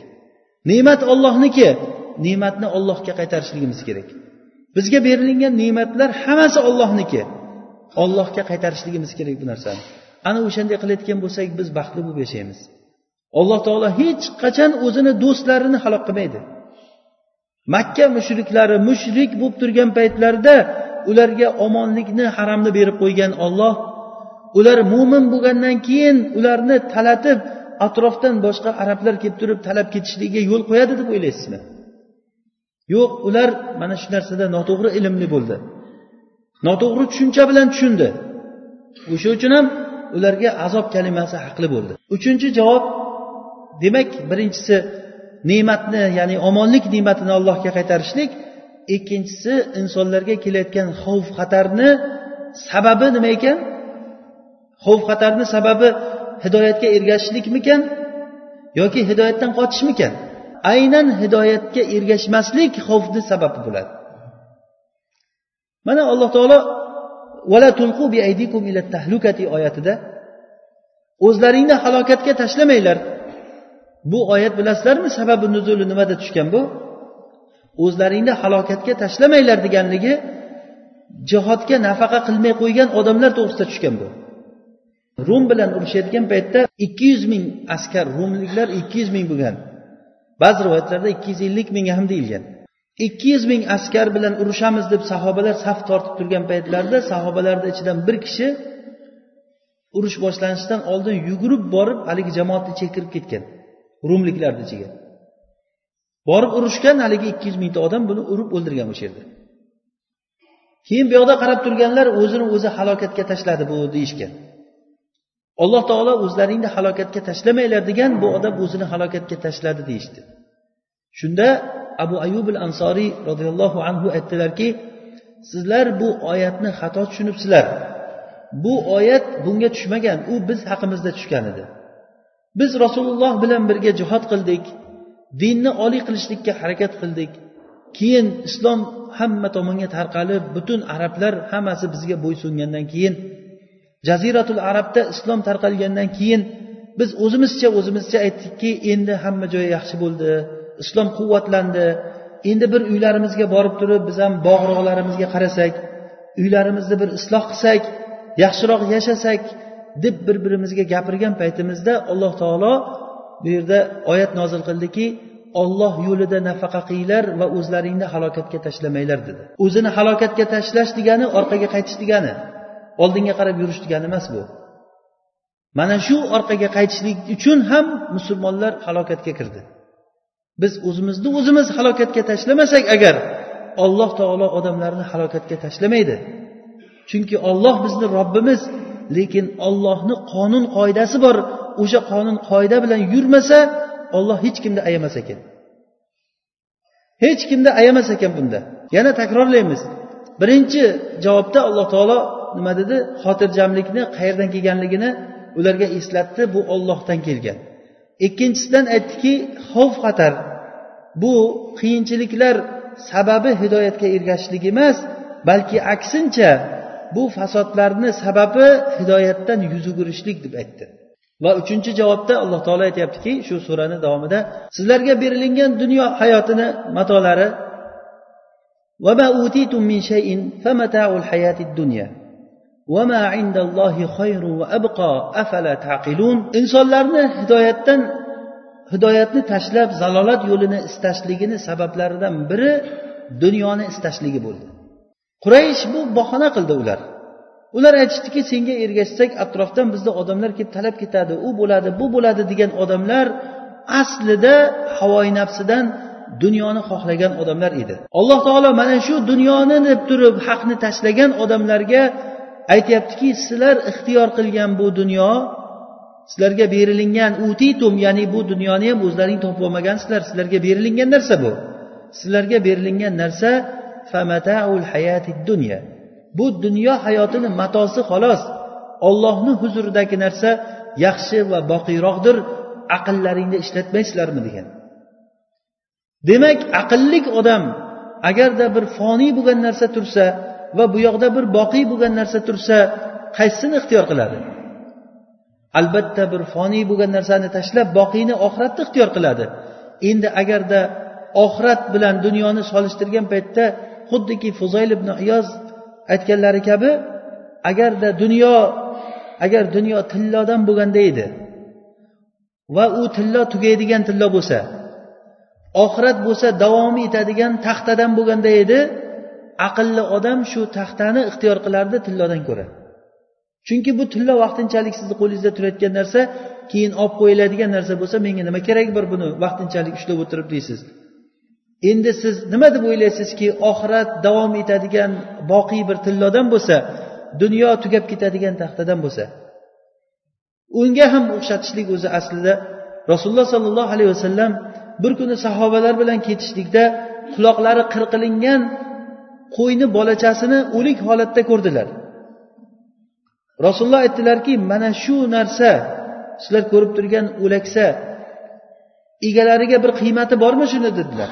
Ne'mat ollohniki ne'matni ollohga qaytarishligimiz kerak. Bizga berilgan ne'matlar hammasi ollohniki ollohga qaytarishligimiz kerak bu narsani. Ana o'shanday qilayotgan bo'lsak biz baxtli bo'lib yashaymiz. Alloh taolo hech qachon o'zini do'stlarini halok qilmaydi. Makka mushriklari mushrik bo'lib turgan paytlarida ularga omonlikni haramni berib qo'ygan olloh ular mo'min bo'lgandan keyin ularni talatib atrofdan boshqa arablar kelib turib talab ketishligiga yo'l qo'yadi deb o'ylaysizmi? Yo'q ular mana shu narsada noto'g'ri ilmli bo'ldi. Noto'g'ri tushuncha bilan tushundi. O'sha uchun ham ularga azob kalimasi haqli bo'ldi. Uchinchi javob demak birinchisi ne'matni ya'ni omonlik ne'matini allohga qaytarishlik. Ikkinchisi insonlarga kelayotgan xavf xatarni sababi nima ekan? Xavf xatarni sababi hidoyatga ergashishlikmikan yoki hidoyatdan qochishmikan? Aynan hidoyatga ergashmaslik xavfni sababi bo'ladi. Mana alloh taolo vala tulqu bi aydikum ila tahlukati oyatida o'zlaringni halokatga tashlamanglar. Bu oyat bilasizlarmi? Sababi nuzuli nimada tushgan bu? O'zlaringni halokatga tashlamanglar deganligi jihodga nafaqa qilmay qo'ygan odamlar to'g'risida tushgan bu. Rum bilan urushayotgan paytda ikki yuz ming askar rumliklar ikki yuz ming bo'lgan. Ba'zi rivoyatlarda ikki yuz ellik ming ham deyilgan. Ikki yuz ming askar bilan urushamiz deb sahobalar saf tortib turgan paytlarida sahobalarni ichidan bir kishi urush boshlanishidan oldin yugurib borib haligi jamoatni chektirib ketgan rumliklarni ichiga. Borib urushgan haligi ikki yuz mingta odam buni urib o'ldirgan o'sha yerda keyin bu yoqda qarab turganlar o'zini o'zi halokatga tashladi bu deyishgan. Alloh taolo o'zlaringni halokatga tashlamanglar degan bu odam o'zini halokatga tashladi deyishdi. Shunda abu ayub al ansoriy roziyallohu anhu aytdilarki sizlar bu oyatni xato tushunibsizlar. Bu oyat bunga tushmagan u biz haqimizda tushgan edi. Biz rasululloh bilan birga jihod qildik dinni oliy qilishlikka harakat qildik. Keyin islom hamma tomonga tarqalib butun arablar hammasi bizga bo'ysungandan keyin jaziratul arabda islom tarqalgandan keyin biz o'zimizcha o'zimizcha aytdikki endi hamma joyi yaxshi bo'ldi islom quvvatlandi. Endi bir uylarimizga borib turib biz ham bog'roqlarimizga qarasak uylarimizni bir isloh qilsak yaxshiroq yashasak deb bir birimizga gapirgan paytimizda alloh taolo bu yerda oyat nozil qildiki olloh yo'lida nafaqa qilinglar va o'zlaringni halokatga tashlamanglar dedi. O'zini halokatga tashlash degani orqaga qaytish degani oldinga qarab yurish degani emas bu. Mana shu orqaga qaytishlik uchun ham musulmonlar halokatga kirdi. Biz o'zimizni o'zimiz halokatga tashlamasak agar alloh taolo odamlarni halokatga tashlamaydi. Chunki olloh bizni robbimiz lekin ollohni qonun qoidasi bor o'sha qonun qoida bilan yurmasa olloh hech kimni ayamas ekan. Hech kimni ayamas ekan bunda. Yana takrorlaymiz. Birinchi javobda alloh taolo nima dedi? Xotirjamlikni qayerdan kelganligini ularga eslatdi bu ollohdan kelgan. Ikkinchisidan aytdiki xavf xatar. Bu qiyinchiliklar sababi hidoyatga ergashishlik emas balki aksincha bu fasodlarni sababi hidoyatdan yuz o'girishlik deb aytdi. Va uchinchi javobda alloh taolo aytyaptiki shu surani davomida sizlarga berilingan dunyo hayotini matolari insonlarni hidoyatdan hidoyatni tashlab zalolat yo'lini istashligini sabablaridan biri dunyoni istashligi bo'ldi. Quraysh bu bahona qildi ular. Ular aytishdiki senga ergashsak atrofdan bizni odamlar kelib talab ketadi. U bo'ladi bu bo'ladi degan odamlar aslida havoyi nafsidan dunyoni xohlagan odamlar edi. Alloh taolo mana shu dunyoni deb turib haqni tashlagan odamlarga aytyaptiki sizlar ixtiyor qilgan bu dunyo sizlarga berilingan utitum ya'ni bu dunyoni ham o'zlaring topib olmagansizlar sizlarga berilingan narsa bu. Sizlarga berilingan narsa famataul hayati dunya. Bu dunyo hayotini matosi xolos. Ollohni huzuridagi narsa yaxshi va boqiyroqdir aqllaringni ishlatmaysizlarmi degan. Demak aqllik odam agarda bir foniy bo'lgan narsa tursa va bu yoqda bir boqiy bo'lgan narsa tursa qaysisini ixtiyor qiladi? Albatta bir foniy bo'lgan narsani tashlab boqiyni oxiratni ixtiyor qiladi. Endi agarda oxirat bilan dunyoni solishtirgan paytda xuddiki fuzoyl ibn iyoz aytganlari kabi agarda dunyo agar dunyo tillodan bo'lganda edi va u tillo tugaydigan tillo bo'lsa oxirat bo'lsa davom etadigan taxtadan bo'lganda edi aqlli odam shu taxtani ixtiyor qilardi tillodan ko'ra. Chunki bu tillo vaqtinchalik sizni qo'lingizda turayotgan narsa keyin olib qo'yiladigan narsa bo'lsa menga nima keragi bor buni vaqtinchalik ushlab o'tirib deysiz? Endi siz nima deb o'ylaysizki oxirat davom etadigan boqiy bir tillodan bo'lsa dunyo tugab ketadigan taxtadan bo'lsa. Unga ham o'xshatishlik o'zi aslida rasululloh sollallohu alayhi vasallam bir kuni sahobalar bilan ketishlikda quloqlari qirqilingan qo'yni bolachasini o'lik holatda ko'rdilar. Rasululloh aytdilarki mana shu narsa sizlar ko'rib turgan o'laksa egalariga bir qiymati bormi shuni? dedilar.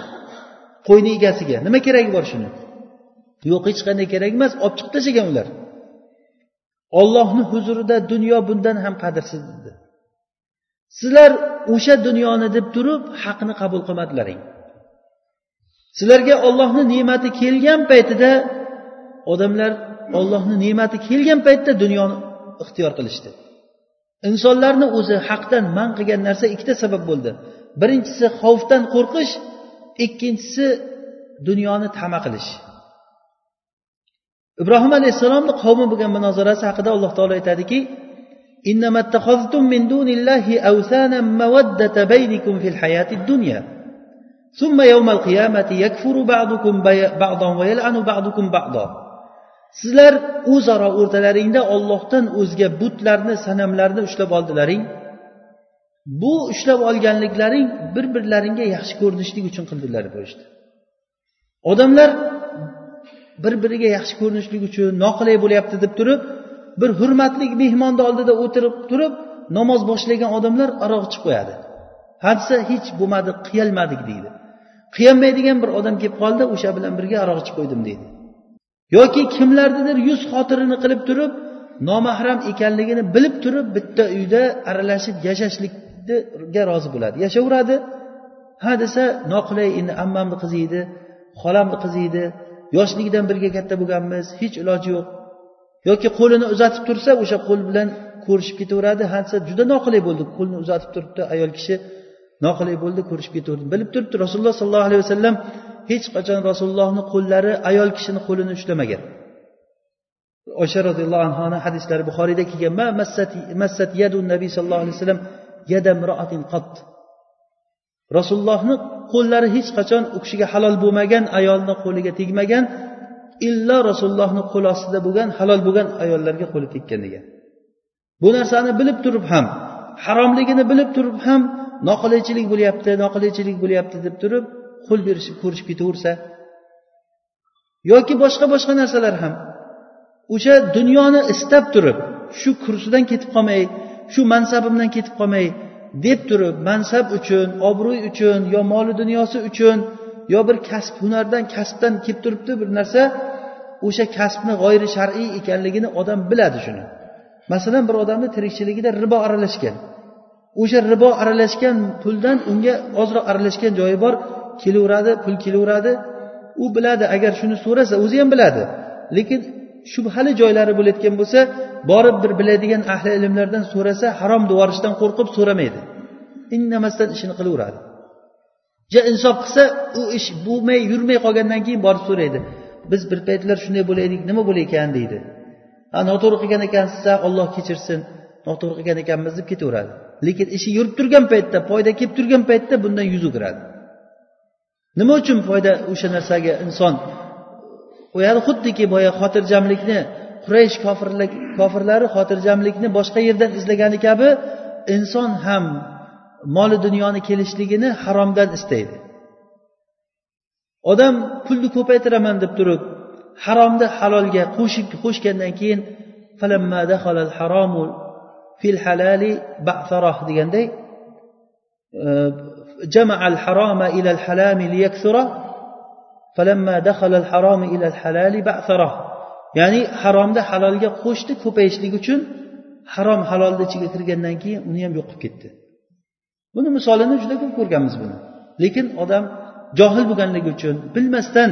Qo'yni egasiga. Nima keragi bor shuni? Yo'q hech qanday kerak emas olib chiqib tashlagan ular. Ollohni huzurida dunyo bundan ham qadrsiz dedi. Sizlar o'sha dunyoni deb turib haqni qabul qilmadilaring. Sizlarga ollohni ne'mati kelgan paytida odamlar ollohni ne'mati kelgan paytda dunyoni ixtiyor qilishdi. Insonlarni o'zi haqdan man qilgan narsa ikkita sabab bo'ldi. Birinchisi xavfdan qo'rqish ikkinchisi dunyoni tama qilish ibrohim alayhissalomni qavmi bo'lgan munozarasi haqida alloh taolo aytadiki إنما اتخذتم من دون الله أوثانا مودة بينكم في الحياة الدنيا ثم يوم القيامة يكفر بعضكم بعضا ويلعن بعضكم بعضا sizlar o'zaro o'rtalaringda ollohdan o'zga butlarni sanamlarni ushlab oldilaring bu ushlab olganliklaring bir birlaringga yaxshi ko'rinishlik uchun qildilar deyishdi. Odamlar bir biriga yaxshi ko'rinishlik uchun noqulay bo'lyapti deb turib bir hurmatli mehmonni oldida o'tirib turib namoz boshlagan odamlar aroq ichib qo'yadi. Hadisa hech bo'lmadi qiyolmadik deydi. Qiyolmaydigan bir odam kelib qoldi o'sha bilan birga aroq ichib qo'ydim deydi. Yoki kimlarnidir yuz xotirini qilib turib nomahram ekanligini bilib turib bitta uyda aralashib yashashlik yashashlikga rozi bo'ladi. Yashayveradi ha desa noqulay endi ammamni qizi edi xolamni qizi edi yoshligidan birga katta bo'lganmiz hech iloji yo'q. Yoki qo'lini uzatib tursa o'sha qo'l bilan ko'rishib ketaveradi. Ha desa juda noqulay bo'ldi qo'lni uzatib turibdi ayol kishi. Noqulay bo'ldi ko'rishib ketaverdi. Bilib turibdi rasululloh sollallohu alayhi vasallam hech qachon rasulullohni qo'llari ayol kishini qo'lini ushlamagan. Oysha roziyallohu anhuni hadislari buxoriyda kelgan. Ma massat yadu nabiy sallallohu alayhi vasallam rasulullohni qo'llari hech qachon u kishiga halol bo'lmagan ayolni qo'liga tegmagan illo rasulullohni qo'l ostida bo'lgan halol bo'lgan ayollarga qo'li tekkan degan bu narsani bilib turib ham haromligini bilib turib ham noqulaychilik bo'lyapti noqulaychilik bo'lyapti deb turib qo'l berishib ko'rishib ketaversa. Yoki boshqa boshqa narsalar ham. O'sha dunyoni istab turib shu kursidan ketib qolmay shu mansabimdan ketib qolmay deb turib mansab uchun obro'y uchun yo moli dunyosi uchun yo bir kasb hunardan kasbdan kelib turibdi bir narsa o'sha kasbni g'oyri shar'iy ekanligini odam biladi shuni. Masalan bir odamni tirikchiligida ribo aralashgan. O'sha ribo aralashgan puldan unga ozroq aralashgan joyi bor kelaveradi pul kelaveradi. U biladi agar shuni so'rasa o'zi ham biladi. Lekin shubhali joylari bo'layotgan bo'lsa borib bir biladigan ahli ilmlardan so'rasa harom devorishdan qo'rqib so'ramaydi. Indamasdan ishini qilaveradi. Ja insof qilsa u ish bo'lmay yurmay qolgandan keyin borib so'raydi. Biz bir paytlar shunday bo'laydik nima bo'laykan deydi. Ha noto'g'ri qilgan ekansiz olloh kechirsin. Noto'g'ri qilgan ekanmiz deb ketaveradi. Lekin ishi yurib turgan paytda foyda kelib turgan paytda bundan yuz o'giradi. Nima uchun foyda o'sha narsaga inson u yani xuddiki boya xotirjamlikni quraysh kofirlik kofirlari xotirjamlikni boshqa yerdan izlagani kabi inson ham moli dunyoni kelishligini haromdan istaydi. Odam pulni ko'paytiraman deb turib haromni halolga qo'shib qo'shgandan keyin fil halali ba'saroh deganday jamaa al haroma ila al halami liyaksura ya'ni haromni halolga qo'shdi ko'payishligi uchun harom halolni ichiga kirgandan keyin uni ham yo'q qilib ketdi. Buni misolini juda ko'p ko'rganmiz buni. Lekin odam johil bo'lganligi uchun bilmasdan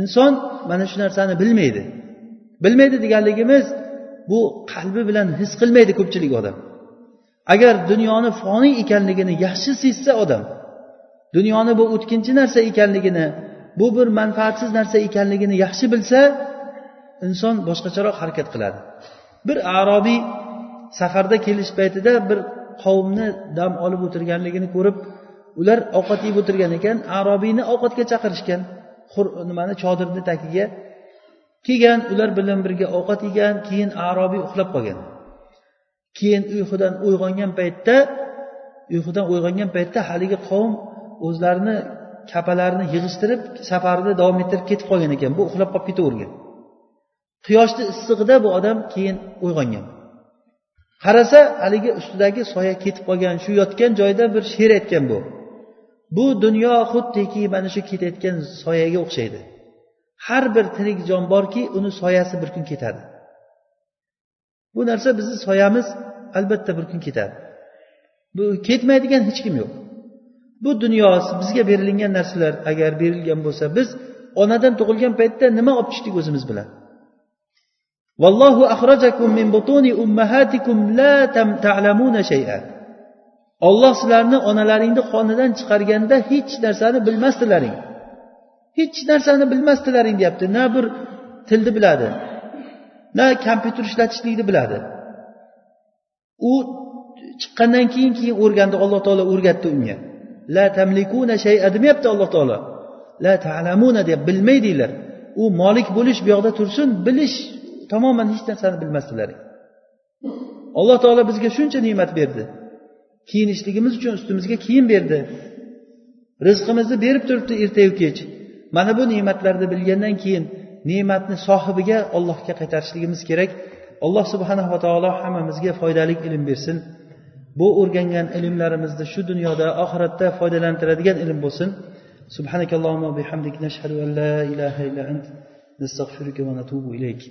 inson mana shu narsani bilmaydi. Bilmaydi deganligimiz bu qalbi bilan his qilmaydi ko'pchilik odam. Agar dunyoni foniy ekanligini yaxshi sezsa odam dunyoni bu o'tkinchi narsa ekanligini bu bir manfaatsiz narsa ekanligini yaxshi bilsa inson boshqacharoq harakat qiladi. Bir arobiy safarda kelish paytida bir qavmni dam olib o'tirganligini ko'rib ular ovqat yeb o'tirgan ekan arobiyni ovqatga chaqirishgan. Nimani chodirni tagiga kelgan ular bilan birga ovqat yegan keyin arobiy uxlab qolgan. Keyin uyqudan uyg'ongan paytda uyqudan uyg'ongan paytda haligi qavm o'zlarini kapalarini yig'ishtirib safarini davom ettirib ketib qolgan ekan. Bu uxlab qolib ketavergan. Quyoshni issig'ida bu odam keyin uyg'ongan. Qarasa haligi ustidagi soya ketib qolgan shu yotgan joyda bir she'r aytgan bu. Bu dunyo xuddiki mana shu ketayotgan soyaga o'xshaydi. Har bir tirik jon borki uni soyasi bir kun ketadi. Bu narsa bizni soyamiz albatta bir kun ketadi. Bu ketmaydigan hech kim yo'q. Bu dunyo bizga berilgan narsalar agar berilgan bo'lsa biz onadan tug'ilgan paytda nima olib tushdik o'zimiz bilan? Vallohu axrajakum min butuni ummahatikum la ta'lamuna shay'a olloh sizlarni onalaringni qonidan chiqarganda hech narsani bilmasdilaring hech narsani bilmasdilaring deyapti. Na bir tilni biladi na kompyuter ishlatishlikni biladi. U chiqqandan keyin keyin o'rgandi alloh taolo o'rgatdi unga. La tamlikuna shay'a demayapti alloh taolo. La ta'lamuna deb bilmaydinglar u molik bo'lish bu yoqda tursin bilish tamoman hech narsani bilmasdilaring alloh taolo bizga shuncha ne'mat berdi. Kiyinishligimiz uchun ustimizga kiyim berdi. Rizqimizni berib turibdi ertayu kech. Mana bu ne'matlarni bilgandan keyin ne'matni sohibiga ollohga qaytarishligimiz kerak. Alloh subhanava taolo hammamizga foydali ilm bersin. bu o'rgangan ilmlarimizni shu dunyoda oxiratda foydalantiradigan ilm bo'lsin. Subhanakallohumma bihamdik nashhadu an la ilaha illa ant nastag'firuka va natubu ilayk.